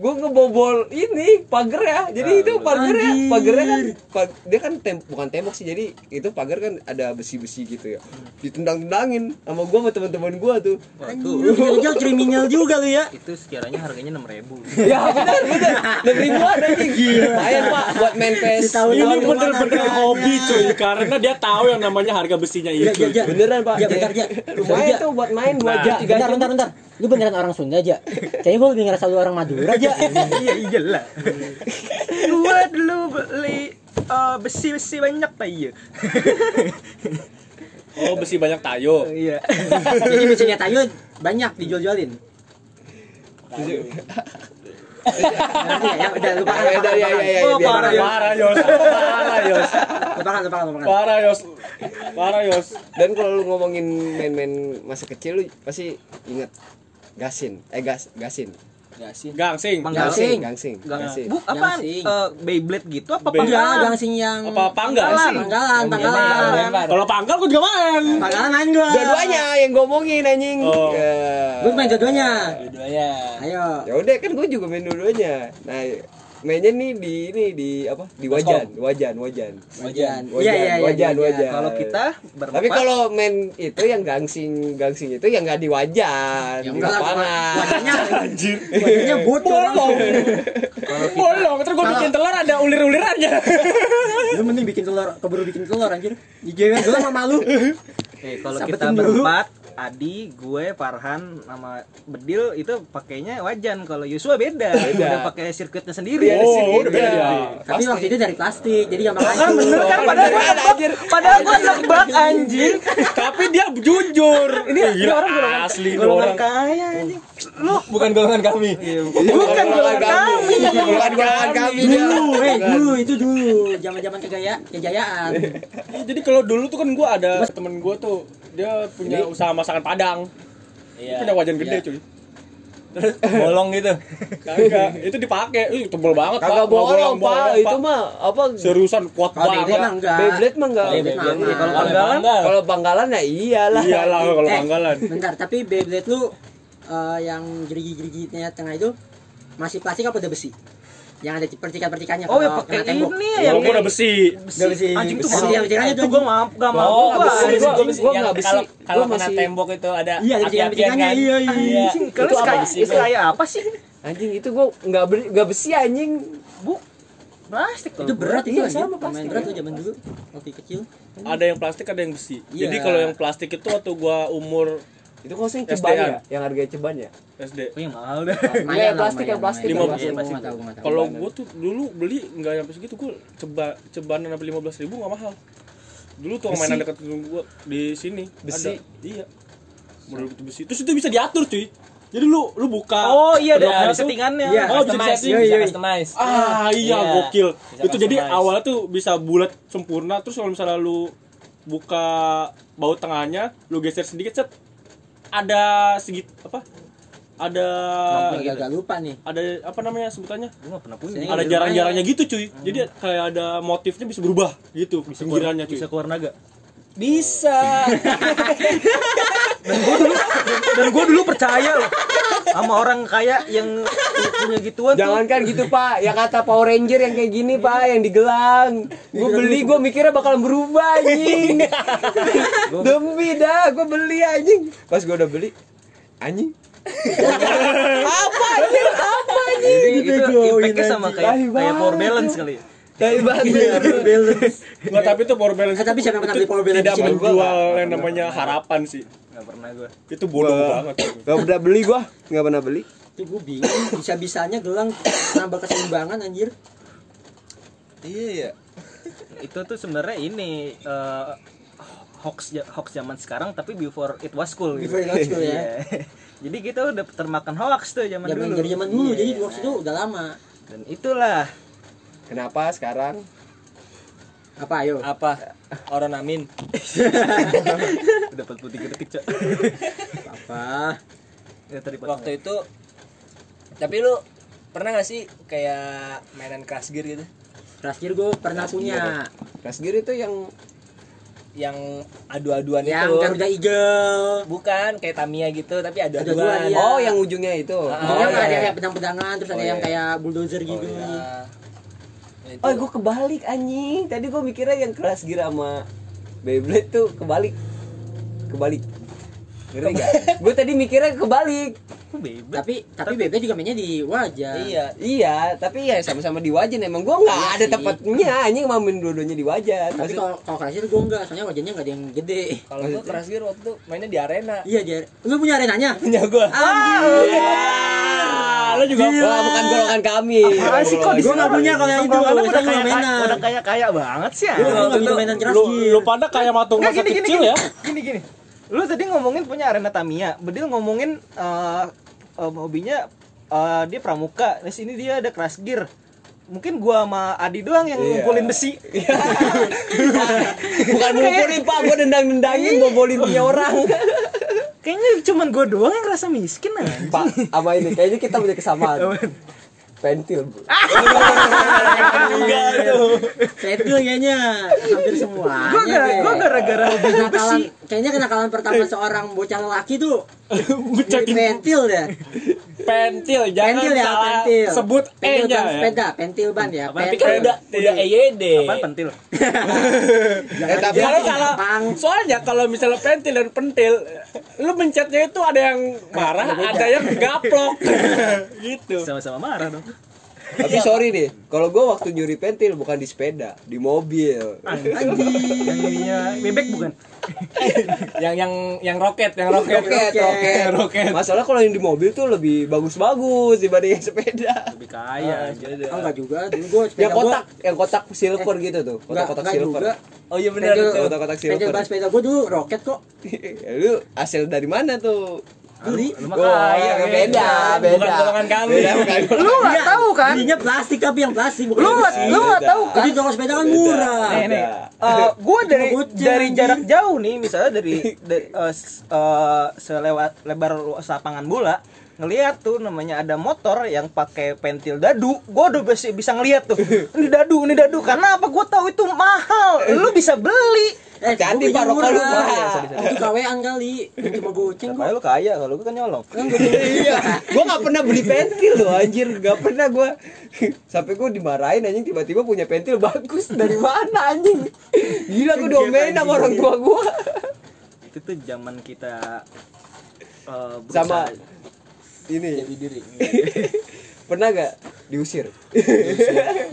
[SPEAKER 5] Gua ngebobol ini pagar ya. Jadi itu pagar ya,
[SPEAKER 1] Anjir.
[SPEAKER 5] pagarnya kan pa- dia kan tem bukan tembok sih. Jadi itu pagar kan ada besi-besi gitu ya. Ditendang-tendangin sama gua sama teman-teman gua tuh.
[SPEAKER 1] Anjir, kecil kriminal juga lu ya
[SPEAKER 2] Itu sekiranya harganya 6000
[SPEAKER 5] ya benar benar. Enam ribuan aja gila. Lumayan Pak buat main PS.
[SPEAKER 1] Tahu
[SPEAKER 3] Ini bener-bener hobi cuy Karena dia tahu yang namanya harga besinya
[SPEAKER 1] Ya,
[SPEAKER 3] itu
[SPEAKER 1] ja, ja.
[SPEAKER 5] Beneran Pak.
[SPEAKER 1] Ja, bentar, ja.
[SPEAKER 5] Lumayan tuh buat main 2
[SPEAKER 3] Nah.
[SPEAKER 5] jam, 3
[SPEAKER 1] bentar
[SPEAKER 5] jam.
[SPEAKER 1] bentar bentar lu beneran orang Sunda aja kayaknya gue lebih ngerasa lu orang Madura aja
[SPEAKER 2] iya iyalah gua dulu beli eh, besi-besi banyak pak iya.
[SPEAKER 3] Oh besi banyak tayo.
[SPEAKER 2] Iya.
[SPEAKER 1] Jadi mesinnya tayo banyak dijual-jualin. Ya? ya udah lupakan
[SPEAKER 5] Ya, udah, ya, ya, ya,
[SPEAKER 2] parah, ya.
[SPEAKER 3] Parah Yos. Parah Yos.
[SPEAKER 1] Lupakan lupakan lupakan.
[SPEAKER 3] Parah Yos. Parah Yos.
[SPEAKER 5] Dan kalau lu ngomongin main-main masa kecil lu pasti inget gasin, eh gas, gasin.
[SPEAKER 4] Gasin.
[SPEAKER 3] gangsing
[SPEAKER 1] Gangsing.
[SPEAKER 5] gangsing
[SPEAKER 2] Gang-
[SPEAKER 5] gangsing
[SPEAKER 2] Bu, apaan?
[SPEAKER 1] Gangsing.
[SPEAKER 2] Eh, Beyblade gitu apa
[SPEAKER 3] Beyblade.
[SPEAKER 1] Iya,
[SPEAKER 2] pangkalan?
[SPEAKER 1] gangsing yang
[SPEAKER 3] apa panggal sih
[SPEAKER 1] Panggalan, panggalan.
[SPEAKER 4] lempar.
[SPEAKER 3] kalau panggal gue juga main
[SPEAKER 1] Panggalan main gua.
[SPEAKER 5] dua-duanya yang ngomongin anjing
[SPEAKER 3] Oh.
[SPEAKER 5] Ya.
[SPEAKER 1] Gua main dua-duanya.
[SPEAKER 4] Dua-duanya.
[SPEAKER 1] Ayo.
[SPEAKER 5] ya udah kan gue juga main dua-duanya nah mainnya nih di ini di apa di wajan wajan wajan
[SPEAKER 1] Wajan.
[SPEAKER 5] Wajan,
[SPEAKER 1] Iya, iya, iya.
[SPEAKER 5] wajan,
[SPEAKER 1] iya.
[SPEAKER 5] wajan.
[SPEAKER 2] Kalau kita berempat
[SPEAKER 5] tapi kalau main itu yang gangsing gangsing itu yang nggak di wajan
[SPEAKER 1] Ya
[SPEAKER 5] di
[SPEAKER 1] enggak lah,
[SPEAKER 5] lapangan
[SPEAKER 1] wajahnya anjir. Wajahnya bocor.
[SPEAKER 3] bolong ntar gue bikin telur ada ulir-ulirannya
[SPEAKER 1] Lu mending bikin telur, keburu bikin telur anjir. Dijewer dulu sama malu.
[SPEAKER 2] Eh, kalau kita berempat, Adi, gue, Farhan, sama Bedil itu pakainya wajan. Kalau Yusua beda, udah pakai sirkuitnya sendiri.
[SPEAKER 5] Iya,
[SPEAKER 3] oh
[SPEAKER 5] sini.
[SPEAKER 3] udah beda
[SPEAKER 5] Iya.
[SPEAKER 1] Tapi waktu itu dari plastik, jadi gampang
[SPEAKER 2] Kan
[SPEAKER 1] hancur.
[SPEAKER 2] bener kan padahal gua nebak, padahal gua nebak anjing.
[SPEAKER 3] tapi dia jujur
[SPEAKER 2] Ini
[SPEAKER 3] Eh,
[SPEAKER 2] ini
[SPEAKER 3] gila,
[SPEAKER 2] orang golongan
[SPEAKER 3] asli ini
[SPEAKER 2] golongan
[SPEAKER 3] orang
[SPEAKER 2] kaya anjing. Lu
[SPEAKER 4] Bukan golongan kami.
[SPEAKER 2] bukan golongan kami.
[SPEAKER 5] bukan golongan kami dia.
[SPEAKER 1] Dulu, eh dulu itu dulu, zaman-zaman kegaya, kejayaan.
[SPEAKER 3] Iya, jadi kalau dulu tuh kan gue ada temen gue tuh dia punya usaha masakan padang Dia
[SPEAKER 4] Iya.
[SPEAKER 3] punya wajan gede
[SPEAKER 1] Iya.
[SPEAKER 3] cuy
[SPEAKER 4] Bolong gitu.
[SPEAKER 3] kagak itu dipakai Ih, tebel banget
[SPEAKER 5] kagak
[SPEAKER 3] Pak. Nggak
[SPEAKER 5] bolong pak
[SPEAKER 3] bolong,
[SPEAKER 5] itu mah apa
[SPEAKER 3] seriusan kuat
[SPEAKER 1] Kalau
[SPEAKER 3] banget
[SPEAKER 1] Beyblade mah enggak.
[SPEAKER 5] Beyblade mah enggak
[SPEAKER 2] Iya, kalau
[SPEAKER 1] aman.
[SPEAKER 2] panggalan
[SPEAKER 5] kalau panggalan ya iyalah
[SPEAKER 3] iyalah kalau
[SPEAKER 1] Eh,
[SPEAKER 3] panggalan
[SPEAKER 1] Bentar, tapi Beyblade lu eh, yang gerigi-geriginya tengah itu masih plastik apa udah besi? Yang ada percikan-percikannya
[SPEAKER 2] Oh ya
[SPEAKER 1] kalau
[SPEAKER 2] pakai ini ya yang
[SPEAKER 3] gue udah besi
[SPEAKER 1] Nggak besi.
[SPEAKER 2] Anjing tuh
[SPEAKER 1] Besi yang percikannya
[SPEAKER 2] Itu
[SPEAKER 1] tuh.
[SPEAKER 2] gua maaf gak mau.
[SPEAKER 4] Oh,
[SPEAKER 2] gua
[SPEAKER 5] besi. Gua-
[SPEAKER 4] gua besi.
[SPEAKER 5] gua besi.
[SPEAKER 4] Kalau kena tembok itu ada
[SPEAKER 1] Iya, ada
[SPEAKER 4] api-apian
[SPEAKER 1] percikannya.
[SPEAKER 4] kan.
[SPEAKER 1] Iya, iya.
[SPEAKER 4] Iya.
[SPEAKER 2] Anjing,
[SPEAKER 4] Itu
[SPEAKER 2] Kalau
[SPEAKER 4] apa besi?
[SPEAKER 2] itu kayak apa sih?
[SPEAKER 5] anjing itu gua nggak beli nggak besi anjing
[SPEAKER 2] Bu, plastik
[SPEAKER 1] Itu berat itu
[SPEAKER 5] Iya,
[SPEAKER 1] anjir.
[SPEAKER 5] sama plastik.
[SPEAKER 1] berat tuh zaman dulu waktu kecil.
[SPEAKER 3] ada yang plastik ada yang besi
[SPEAKER 1] Iya.
[SPEAKER 3] jadi kalau yang plastik itu waktu gua umur
[SPEAKER 5] itu kok yang
[SPEAKER 3] SDN.
[SPEAKER 5] ceban ya yang harganya ceban ya
[SPEAKER 3] SD
[SPEAKER 2] Oh, yang mahal dah.
[SPEAKER 5] Iya, plastik, yang plastik,
[SPEAKER 3] yang
[SPEAKER 1] Lima
[SPEAKER 3] plastik.
[SPEAKER 1] Gua nggak tahu.
[SPEAKER 3] kalau gua tuh dulu beli nggak sampai segitu gua coba cebanan sampai lima belas ribu nggak mahal dulu tuh
[SPEAKER 5] Besi.
[SPEAKER 3] mainan dekat rumah gua di sini
[SPEAKER 5] Besi.
[SPEAKER 3] ada. iya model itu besi terus itu bisa diatur cuy jadi lu lu buka
[SPEAKER 2] Oh iya ada ada settingannya.
[SPEAKER 1] Iya.
[SPEAKER 3] Oh, bisa
[SPEAKER 4] bisa
[SPEAKER 1] Iya, iya.
[SPEAKER 4] customize.
[SPEAKER 3] Ah iya
[SPEAKER 4] Iya.
[SPEAKER 3] gokil.
[SPEAKER 4] Bisa
[SPEAKER 3] itu jadi
[SPEAKER 4] customize.
[SPEAKER 3] awalnya tuh bisa bulat sempurna terus kalau misalnya lu buka baut tengahnya, lu geser sedikit set ada segit apa? Ada
[SPEAKER 1] Agak-agak lupa nih.
[SPEAKER 3] ada apa namanya sebutannya?
[SPEAKER 2] Gua pernah punya.
[SPEAKER 1] Sini.
[SPEAKER 3] Ada jarang-jarangnya gitu cuy. Jadi kayak ada motifnya bisa berubah gitu
[SPEAKER 2] Bisa
[SPEAKER 3] pinggirannya cuy.
[SPEAKER 2] bisa keluar naga.
[SPEAKER 4] Bisa.
[SPEAKER 2] Dan gua dulu percaya loh sama orang kaya yang punya gituan tuh.
[SPEAKER 5] Jangankan gitu pak, yang kata Power Ranger yang kayak gini pak, yang digelang. Gue beli, gue mikirnya bakal berubah anjing. (laughs) Demi dah, gue beli anjing. Pas gue udah beli, anjing. apa anjing? Apa anjing?
[SPEAKER 2] Jadi itu impactnya sama kayak kayak power balance kali. Ya.
[SPEAKER 5] Dari banget.
[SPEAKER 1] balance.
[SPEAKER 3] Nggak, tapi itu power balance.
[SPEAKER 1] Eh, tapi siapa yang pernah beli power balance
[SPEAKER 3] Tidak menjual yang namanya harapan sih.
[SPEAKER 2] Nggak pernah gua.
[SPEAKER 3] Itu bodoh banget.
[SPEAKER 5] Gak pernah beli gue, gak pernah beli.
[SPEAKER 1] Itu gue bingung bisa-bisanya gelang nambah keseimbangan anjir.
[SPEAKER 4] Iya ya.
[SPEAKER 2] Itu tuh sebenarnya ini eh, hoax hoax zaman sekarang tapi before it was cool gitu.
[SPEAKER 1] Before it was cool, ya.
[SPEAKER 2] Iya. (laughs) Jadi kita udah termakan hoax tuh zaman
[SPEAKER 1] Zaman
[SPEAKER 2] dulu.
[SPEAKER 1] dari zaman dulu,
[SPEAKER 2] Iya.
[SPEAKER 1] jadi hoax itu udah lama.
[SPEAKER 2] Dan itulah
[SPEAKER 5] Kenapa sekarang?
[SPEAKER 1] Apa ayo?
[SPEAKER 4] Apa? Orang amin.
[SPEAKER 2] udah 43 detik, Cok.
[SPEAKER 1] Apa?
[SPEAKER 2] Ya, tadi
[SPEAKER 4] Waktu itu tapi lu pernah gak sih kayak mainan crash gear gitu?
[SPEAKER 1] Crash Gear gue pernah punya.
[SPEAKER 5] Crash Gear itu yang
[SPEAKER 4] Yang adu-aduan
[SPEAKER 1] Yang
[SPEAKER 4] itu.
[SPEAKER 1] Garuda Eagle.
[SPEAKER 4] Bukan kayak Tamiya gitu, tapi
[SPEAKER 1] Adu-aduan, iya.
[SPEAKER 5] Oh, yang ujungnya itu.
[SPEAKER 4] Ah,
[SPEAKER 1] Jadi
[SPEAKER 5] oh,
[SPEAKER 1] ada
[SPEAKER 5] iya.
[SPEAKER 1] kayak pedang-pedangan, terus ada
[SPEAKER 5] Oh,
[SPEAKER 1] yang
[SPEAKER 5] iya.
[SPEAKER 1] kayak bulldozer gitu.
[SPEAKER 4] Nah, itu
[SPEAKER 5] Oh, gue kebalik anjing. Tadi gue mikirnya yang Crash Gear sama Beyblade tuh kebalik. Kebalik. Ngerti gak? gue tadi mikirnya kebalik.
[SPEAKER 2] Bebek.
[SPEAKER 1] Tapi tapi Bebe juga mainnya di wajah.
[SPEAKER 4] Iya.
[SPEAKER 5] Iya, tapi ya sama-sama di wajan emang gue nggak
[SPEAKER 1] Iya
[SPEAKER 5] ada
[SPEAKER 1] sih.
[SPEAKER 5] tempatnya anjing main dua-duanya di wajan.
[SPEAKER 1] Tapi kalau kalau Crash Gear gue enggak, soalnya wajahnya enggak ada yang gede.
[SPEAKER 4] Kalau gua crash gear waktu itu mainnya di arena.
[SPEAKER 1] Iya, dia. Lu punya arenanya? (laughs)
[SPEAKER 4] Punya gua.
[SPEAKER 3] Ah, lo juga
[SPEAKER 5] Wah, bukan golongan kami.
[SPEAKER 2] Ah, sih kok di
[SPEAKER 1] Gua nggak punya kalau yang itu. Saya
[SPEAKER 2] udah kayak
[SPEAKER 1] mainan.
[SPEAKER 2] udah kayak kaya banget sih.
[SPEAKER 1] Bisa mainan Crash
[SPEAKER 3] lu,
[SPEAKER 1] Gear.
[SPEAKER 3] lu pada kayak matung masa kecil ya.
[SPEAKER 2] Gini gini. Lu tadi ngomongin punya arena Tamiya, Bedil ngomongin eh eh, hobinya eh, dia pramuka. Di sini dia ada crash gear. Mungkin gua sama Adi doang yang
[SPEAKER 5] Iya.
[SPEAKER 2] ngumpulin besi. (laughs)
[SPEAKER 5] Bukan ngumpulin Pak, gue dendang-dendangin bobolin punya orang.
[SPEAKER 2] Kayak kayaknya cuman gue doang yang ngerasa miskin aja
[SPEAKER 5] Pak, apa ini? Kayaknya kita punya kesamaan. Pentil, Bu. (laughs)
[SPEAKER 1] Pentil kayaknya hampir semua.
[SPEAKER 2] gue gara gue gara-gara
[SPEAKER 1] kenakalan kayaknya kenakalan pertama seorang bocah lelaki tuh (laughs) di pentil deh
[SPEAKER 3] pentil jangan
[SPEAKER 1] pentil ya
[SPEAKER 3] salah
[SPEAKER 1] pentil
[SPEAKER 3] sebut e
[SPEAKER 1] pentil
[SPEAKER 3] nya
[SPEAKER 1] ban
[SPEAKER 3] ya.
[SPEAKER 1] sepeda pentil ban ya
[SPEAKER 2] Apa?
[SPEAKER 3] tapi kan udah udah EYD
[SPEAKER 2] apa pentil (laughs)
[SPEAKER 5] Eh, tapi
[SPEAKER 3] kalau
[SPEAKER 1] gampang.
[SPEAKER 3] soalnya kalau misalnya pentil dan pentil, lu mencetnya itu ada yang marah, ada yang gaplok, (laughs) gitu.
[SPEAKER 2] sama-sama marah dong
[SPEAKER 5] tapi sorry nih, kalau gua waktu nyuri pentil bukan di sepeda, di mobil.
[SPEAKER 2] yang ininya bebek bukan (laughs)
[SPEAKER 4] yang yang yang roket, yang roket.
[SPEAKER 5] Roket, roket,
[SPEAKER 3] roket.
[SPEAKER 5] Masalah kalau yang di mobil tuh lebih bagus-bagus dibanding yang sepeda.
[SPEAKER 2] lebih kaya
[SPEAKER 1] oh enggak juga dulu gua sepeda
[SPEAKER 5] Yang kotak, yang kotak silver gitu tuh, kotak-kotak
[SPEAKER 1] enggak
[SPEAKER 5] silver.
[SPEAKER 1] juga
[SPEAKER 4] Oh iya benar.
[SPEAKER 5] Kotak-kotak silver.
[SPEAKER 1] sepeda gua dulu roket kok (laughs)
[SPEAKER 5] Ya, Lu hasil dari mana tuh?
[SPEAKER 1] Beli?
[SPEAKER 2] Lu
[SPEAKER 5] Oh,
[SPEAKER 2] kaya
[SPEAKER 5] beda,
[SPEAKER 2] beda
[SPEAKER 5] beda.
[SPEAKER 3] Bukan golongan kami.
[SPEAKER 5] Beda. bukan.
[SPEAKER 2] lu nggak tahu kan?
[SPEAKER 1] Belinya plastik tapi yang plastik bukan
[SPEAKER 2] lu
[SPEAKER 1] yang
[SPEAKER 2] nggak
[SPEAKER 1] besi.
[SPEAKER 2] lu nggak tahu kan?
[SPEAKER 1] Jadi toko sepeda kan murah
[SPEAKER 2] nih nih.
[SPEAKER 5] Beda.
[SPEAKER 2] gue dari dari jarak jauh nih misalnya dari, dari eh, s- eh, selewat lebar luas lapangan bola ngelihat tuh namanya ada motor yang pakai pentil dadu. Gue udah bisa bisa ngelihat tuh. Ini dadu ini dadu. Karena apa? Gue tahu itu mahal. Lu bisa beli.
[SPEAKER 1] Eh beli
[SPEAKER 5] rokok lu,
[SPEAKER 1] itu kawean kali. Cuma goceng
[SPEAKER 2] Makanya lu kaya? Kalau gue kan nyolong.
[SPEAKER 1] Kan
[SPEAKER 5] iya. Gua nggak pernah beli pentil loh anjir. Nggak pernah gua. Sampai gua dimarahin anjing. Tiba-tiba punya pentil bagus. Dari mana anjing? Gila gua diomelin sama orang tua gua.
[SPEAKER 2] Itu tuh zaman kita eh,
[SPEAKER 5] sama. Ini.
[SPEAKER 4] Jadi diri. (laughs)
[SPEAKER 5] pernah gak diusir?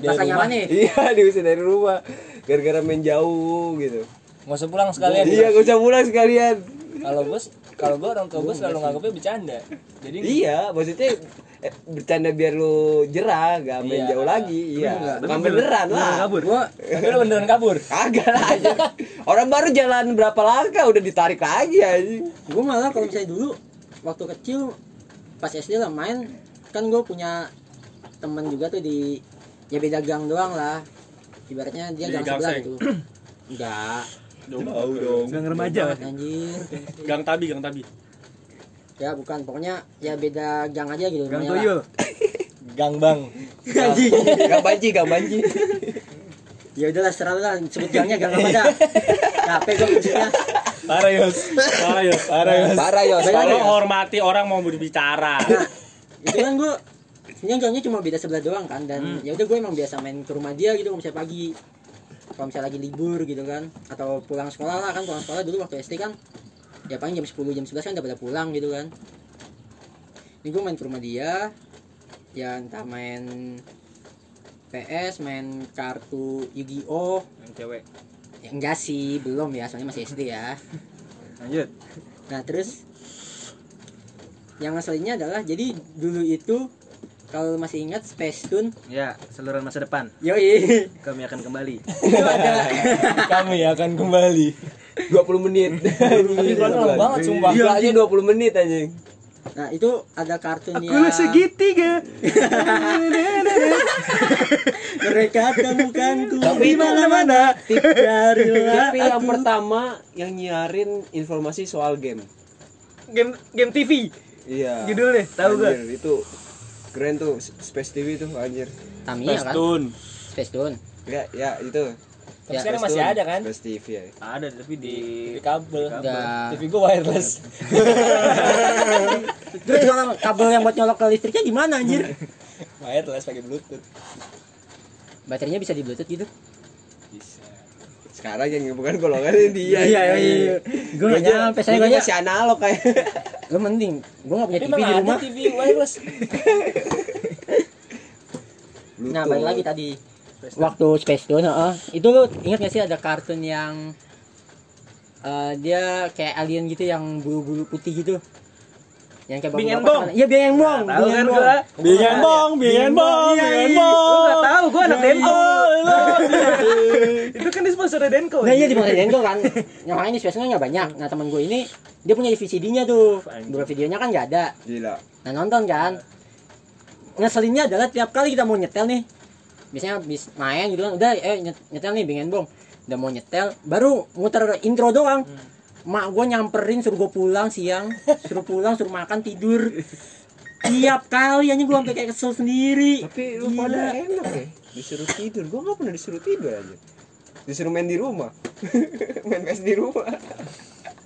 [SPEAKER 1] Rasanya apa nih
[SPEAKER 5] iya diusir dari rumah. Gara-gara main jauh gitu.
[SPEAKER 4] Nggak usah pulang sekalian.
[SPEAKER 5] iya gak usah pulang sekalian.
[SPEAKER 4] Kalau bos, kalau gua orang tua gua selalu nganggapnya bercanda. Jadi
[SPEAKER 5] iya maksudnya eh, bercanda biar lu jerah gak main
[SPEAKER 4] Iya.
[SPEAKER 5] jauh lagi. Iya.
[SPEAKER 1] enggak.
[SPEAKER 5] bukan beneran lah.
[SPEAKER 2] kabur
[SPEAKER 1] gua
[SPEAKER 4] tapi lu beneran kabur.
[SPEAKER 5] kagak lah orang baru jalan berapa langkah udah ditarik lagi anjing.
[SPEAKER 1] Gue malah kalau misalnya dulu waktu kecil pas SD lah main. Kan gue punya temen juga tuh di ya beda gang doang lah. Ibaratnya dia
[SPEAKER 3] Di
[SPEAKER 1] gang
[SPEAKER 3] gang
[SPEAKER 1] sebelah gitu. (clears throat) Enggak.
[SPEAKER 5] Tahu dong.
[SPEAKER 2] gang remaja.
[SPEAKER 1] Anjir.
[SPEAKER 3] Gang tabi, gang tabi.
[SPEAKER 1] ya bukan. Pokoknya ya beda gang aja gitu
[SPEAKER 2] gang tuyul
[SPEAKER 4] Gang bang.
[SPEAKER 1] Anjing.
[SPEAKER 5] Gak banci, gak banci.
[SPEAKER 1] ya udahlah serah lah. Sebut gangnya gang apa dah (laughs) capek gue maksudnya
[SPEAKER 4] Parah Yos.
[SPEAKER 3] Parah ya.
[SPEAKER 4] Parah Yos.
[SPEAKER 5] Parah Yos.
[SPEAKER 3] Lo hormati orang mau berbicara.
[SPEAKER 1] nah itu kan gue sebenarnya gangnya cuma beda sebelah doang kan dan ya udah gue emang biasa main ke rumah dia gitu kalau misalnya pagi kalau misalnya lagi libur gitu kan atau pulang sekolah lah kan pulang sekolah dulu waktu SD kan ya paling jam 10 jam 11 kan udah pada pulang gitu kan ini gue main ke rumah dia ya entah main PS main kartu Yu-Gi-Oh
[SPEAKER 2] yang cewek
[SPEAKER 1] ya, enggak sih belum ya soalnya masih SD ya.
[SPEAKER 2] Lanjut.
[SPEAKER 1] Nah terus yang ngeselinnya adalah jadi dulu itu kalau masih ingat Space Tune,
[SPEAKER 2] ya saluran masa depan.
[SPEAKER 1] Yoi. (laughs)
[SPEAKER 2] Kami akan kembali. (laughs)
[SPEAKER 4] Kami akan kembali.
[SPEAKER 5] 20 menit. (laughs)
[SPEAKER 4] Tapi lama banget sumpah.
[SPEAKER 5] Iya aja 20 menit anjing.
[SPEAKER 1] Nah itu ada kartun
[SPEAKER 2] aku
[SPEAKER 1] yang
[SPEAKER 2] segitiga
[SPEAKER 1] mereka temukanku
[SPEAKER 5] Tapi
[SPEAKER 1] di
[SPEAKER 5] itu
[SPEAKER 1] mana-mana carilah
[SPEAKER 5] TV yang
[SPEAKER 1] aku.
[SPEAKER 5] pertama yang nyiarin informasi soal game.
[SPEAKER 2] game game TV
[SPEAKER 5] Iya.
[SPEAKER 2] judulnya tahu gak
[SPEAKER 5] Anjir, itu keren tuh Space TV tuh anjir.
[SPEAKER 1] Tamiya kan
[SPEAKER 3] Pestun.
[SPEAKER 1] Space Tune
[SPEAKER 5] Ya, ya itu.
[SPEAKER 4] Tapi
[SPEAKER 1] Ya,
[SPEAKER 4] sekarang
[SPEAKER 5] Space
[SPEAKER 4] masih
[SPEAKER 5] Tune.
[SPEAKER 4] ada kan?
[SPEAKER 5] Space TV ya.
[SPEAKER 2] ada tapi di
[SPEAKER 4] Di kabel.
[SPEAKER 1] Enggak.
[SPEAKER 4] TV gua wireless. (laughs)
[SPEAKER 1] terus kalau kabel yang buat nyolok ke listriknya di mana anjir (laughs)
[SPEAKER 4] wireless pakai bluetooth.
[SPEAKER 1] Baterainya bisa di bluetooth gitu
[SPEAKER 4] Bisa.
[SPEAKER 5] Sekarang yang bukan golongannya dia.
[SPEAKER 1] iya iya gue nggak nyampe saya
[SPEAKER 5] Gue masih analog kayak. (laughs)
[SPEAKER 1] gue mending gue nggak punya TV di rumah
[SPEAKER 4] TV wireless.
[SPEAKER 1] Nah balik lagi tadi waktu Space Tune, heeh. itu lu ingat gak sih ada kartun yang eh, dia kayak alien gitu yang bulu-bulu putih gitu, yang kayak
[SPEAKER 2] Bing and
[SPEAKER 1] bapak-bapak
[SPEAKER 2] Bong.
[SPEAKER 1] Iya Bing and Bong,
[SPEAKER 2] tahu
[SPEAKER 1] Bing
[SPEAKER 2] kan
[SPEAKER 1] and Bong.
[SPEAKER 2] gua
[SPEAKER 3] Bingan bong, bingan bong,
[SPEAKER 1] Iya,
[SPEAKER 3] bingan
[SPEAKER 1] iya.
[SPEAKER 3] bong.
[SPEAKER 2] lu nggak tahu gua anak Denko
[SPEAKER 1] iya.
[SPEAKER 2] itu kan di sponsor Denko
[SPEAKER 1] Nah iya di Bang Denko kan, yang makanya di Space Tune nggak banyak. Nah teman gue ini dia punya VCD-nya tuh, dua videonya kan nggak ada.
[SPEAKER 5] Gila.
[SPEAKER 1] Nah nonton kan, ngeselinnya adalah tiap kali kita mau nyetel nih, biasanya habis main gitu kan, udah eh nyet- nyetel nih Bing and Bong, udah mau nyetel, baru muter intro doang. Mak gue nyamperin suruh gue pulang siang. Suruh pulang suruh makan tidur. Tiap kali aja gue sampai kayak kesel sendiri.
[SPEAKER 5] Tapi lu
[SPEAKER 1] Gila.
[SPEAKER 5] pada enak ya disuruh tidur. Gue nggak pernah disuruh tidur aja. Disuruh main di rumah. (laughs) Main PS di rumah.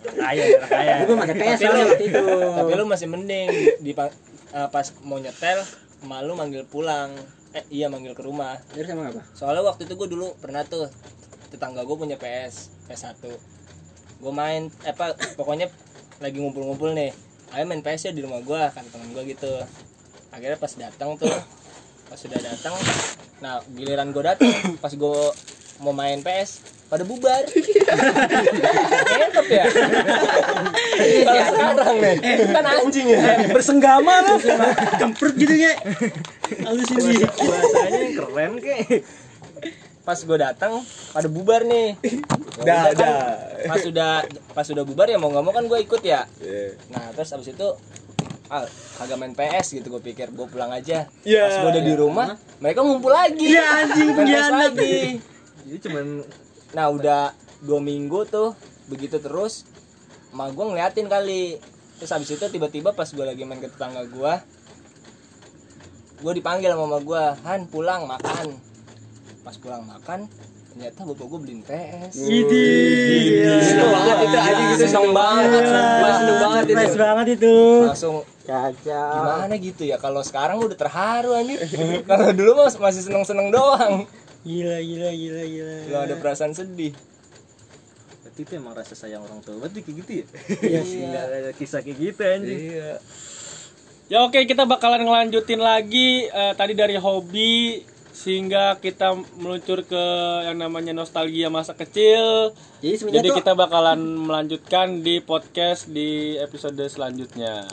[SPEAKER 4] Kaya kaya
[SPEAKER 1] gue ada PS
[SPEAKER 4] Tapi
[SPEAKER 1] waktu itu
[SPEAKER 4] tapi lu masih mending di eh, pas mau nyetel malu manggil pulang. Eh iya manggil ke rumah.
[SPEAKER 1] Terus emang apa?
[SPEAKER 4] Soalnya waktu itu gue dulu pernah tuh tetangga gue punya PS PS1 gue main eh, apa pokoknya lagi ngumpul-ngumpul nih. Ayo main PS ya di rumah gue kan temen gue gitu. Akhirnya pas datang tuh pas sudah datang nah giliran gue datang pas gue mau main PS pada bubar. Ya? Kalau sekarang nih. kan anjing ya.
[SPEAKER 3] bersenggama lu
[SPEAKER 1] kemprut gitu ya halus ini
[SPEAKER 2] bahasanya keren kek
[SPEAKER 4] pas gue datang pada bubar nih. (laughs) Ya
[SPEAKER 5] Dah,
[SPEAKER 4] udah kan,
[SPEAKER 5] dah.
[SPEAKER 4] pas sudah pas sudah bubar ya mau nggak mau kan gue ikut ya.
[SPEAKER 5] Iya.
[SPEAKER 4] nah terus abis itu ah kagak main PS gitu gue pikir. Gue pulang aja.
[SPEAKER 5] Ya.
[SPEAKER 4] pas gue udah di rumah mereka ngumpul lagi.
[SPEAKER 1] Ya anjing
[SPEAKER 4] main PS
[SPEAKER 1] pengkhianat
[SPEAKER 4] lagi.
[SPEAKER 2] jadi cuman
[SPEAKER 4] nah udah dua minggu tuh begitu terus emak gue ngeliatin kali. Terus abis itu tiba-tiba pas gue lagi main ke tetangga gue gue dipanggil sama mama gue Han pulang makan pas pulang makan ternyata bapak gue beliin PS.
[SPEAKER 5] Seneng banget itu anjing gitu.
[SPEAKER 4] seneng banget.
[SPEAKER 5] Seneng banget itu.
[SPEAKER 1] Fresh banget itu.
[SPEAKER 4] langsung
[SPEAKER 1] Caca
[SPEAKER 4] gimana gitu ya? Kalau sekarang udah terharu anjir. (laughs) Kalau dulu mas masih seneng seneng doang.
[SPEAKER 1] Gila gila gila gila.
[SPEAKER 4] Nggak ada perasaan sedih?
[SPEAKER 2] Berarti itu emang rasa sayang orang tua. Berarti kayak gitu ya?
[SPEAKER 1] Iya. (laughs) Sih.
[SPEAKER 2] ada kisah kayak gitu anjing.
[SPEAKER 5] Iya.
[SPEAKER 3] Ya oke kita bakalan ngelanjutin lagi eh, tadi dari hobi sehingga kita meluncur ke yang namanya nostalgia masa kecil.
[SPEAKER 1] Jadi
[SPEAKER 3] Jadi kita bakalan melanjutkan di podcast di episode selanjutnya.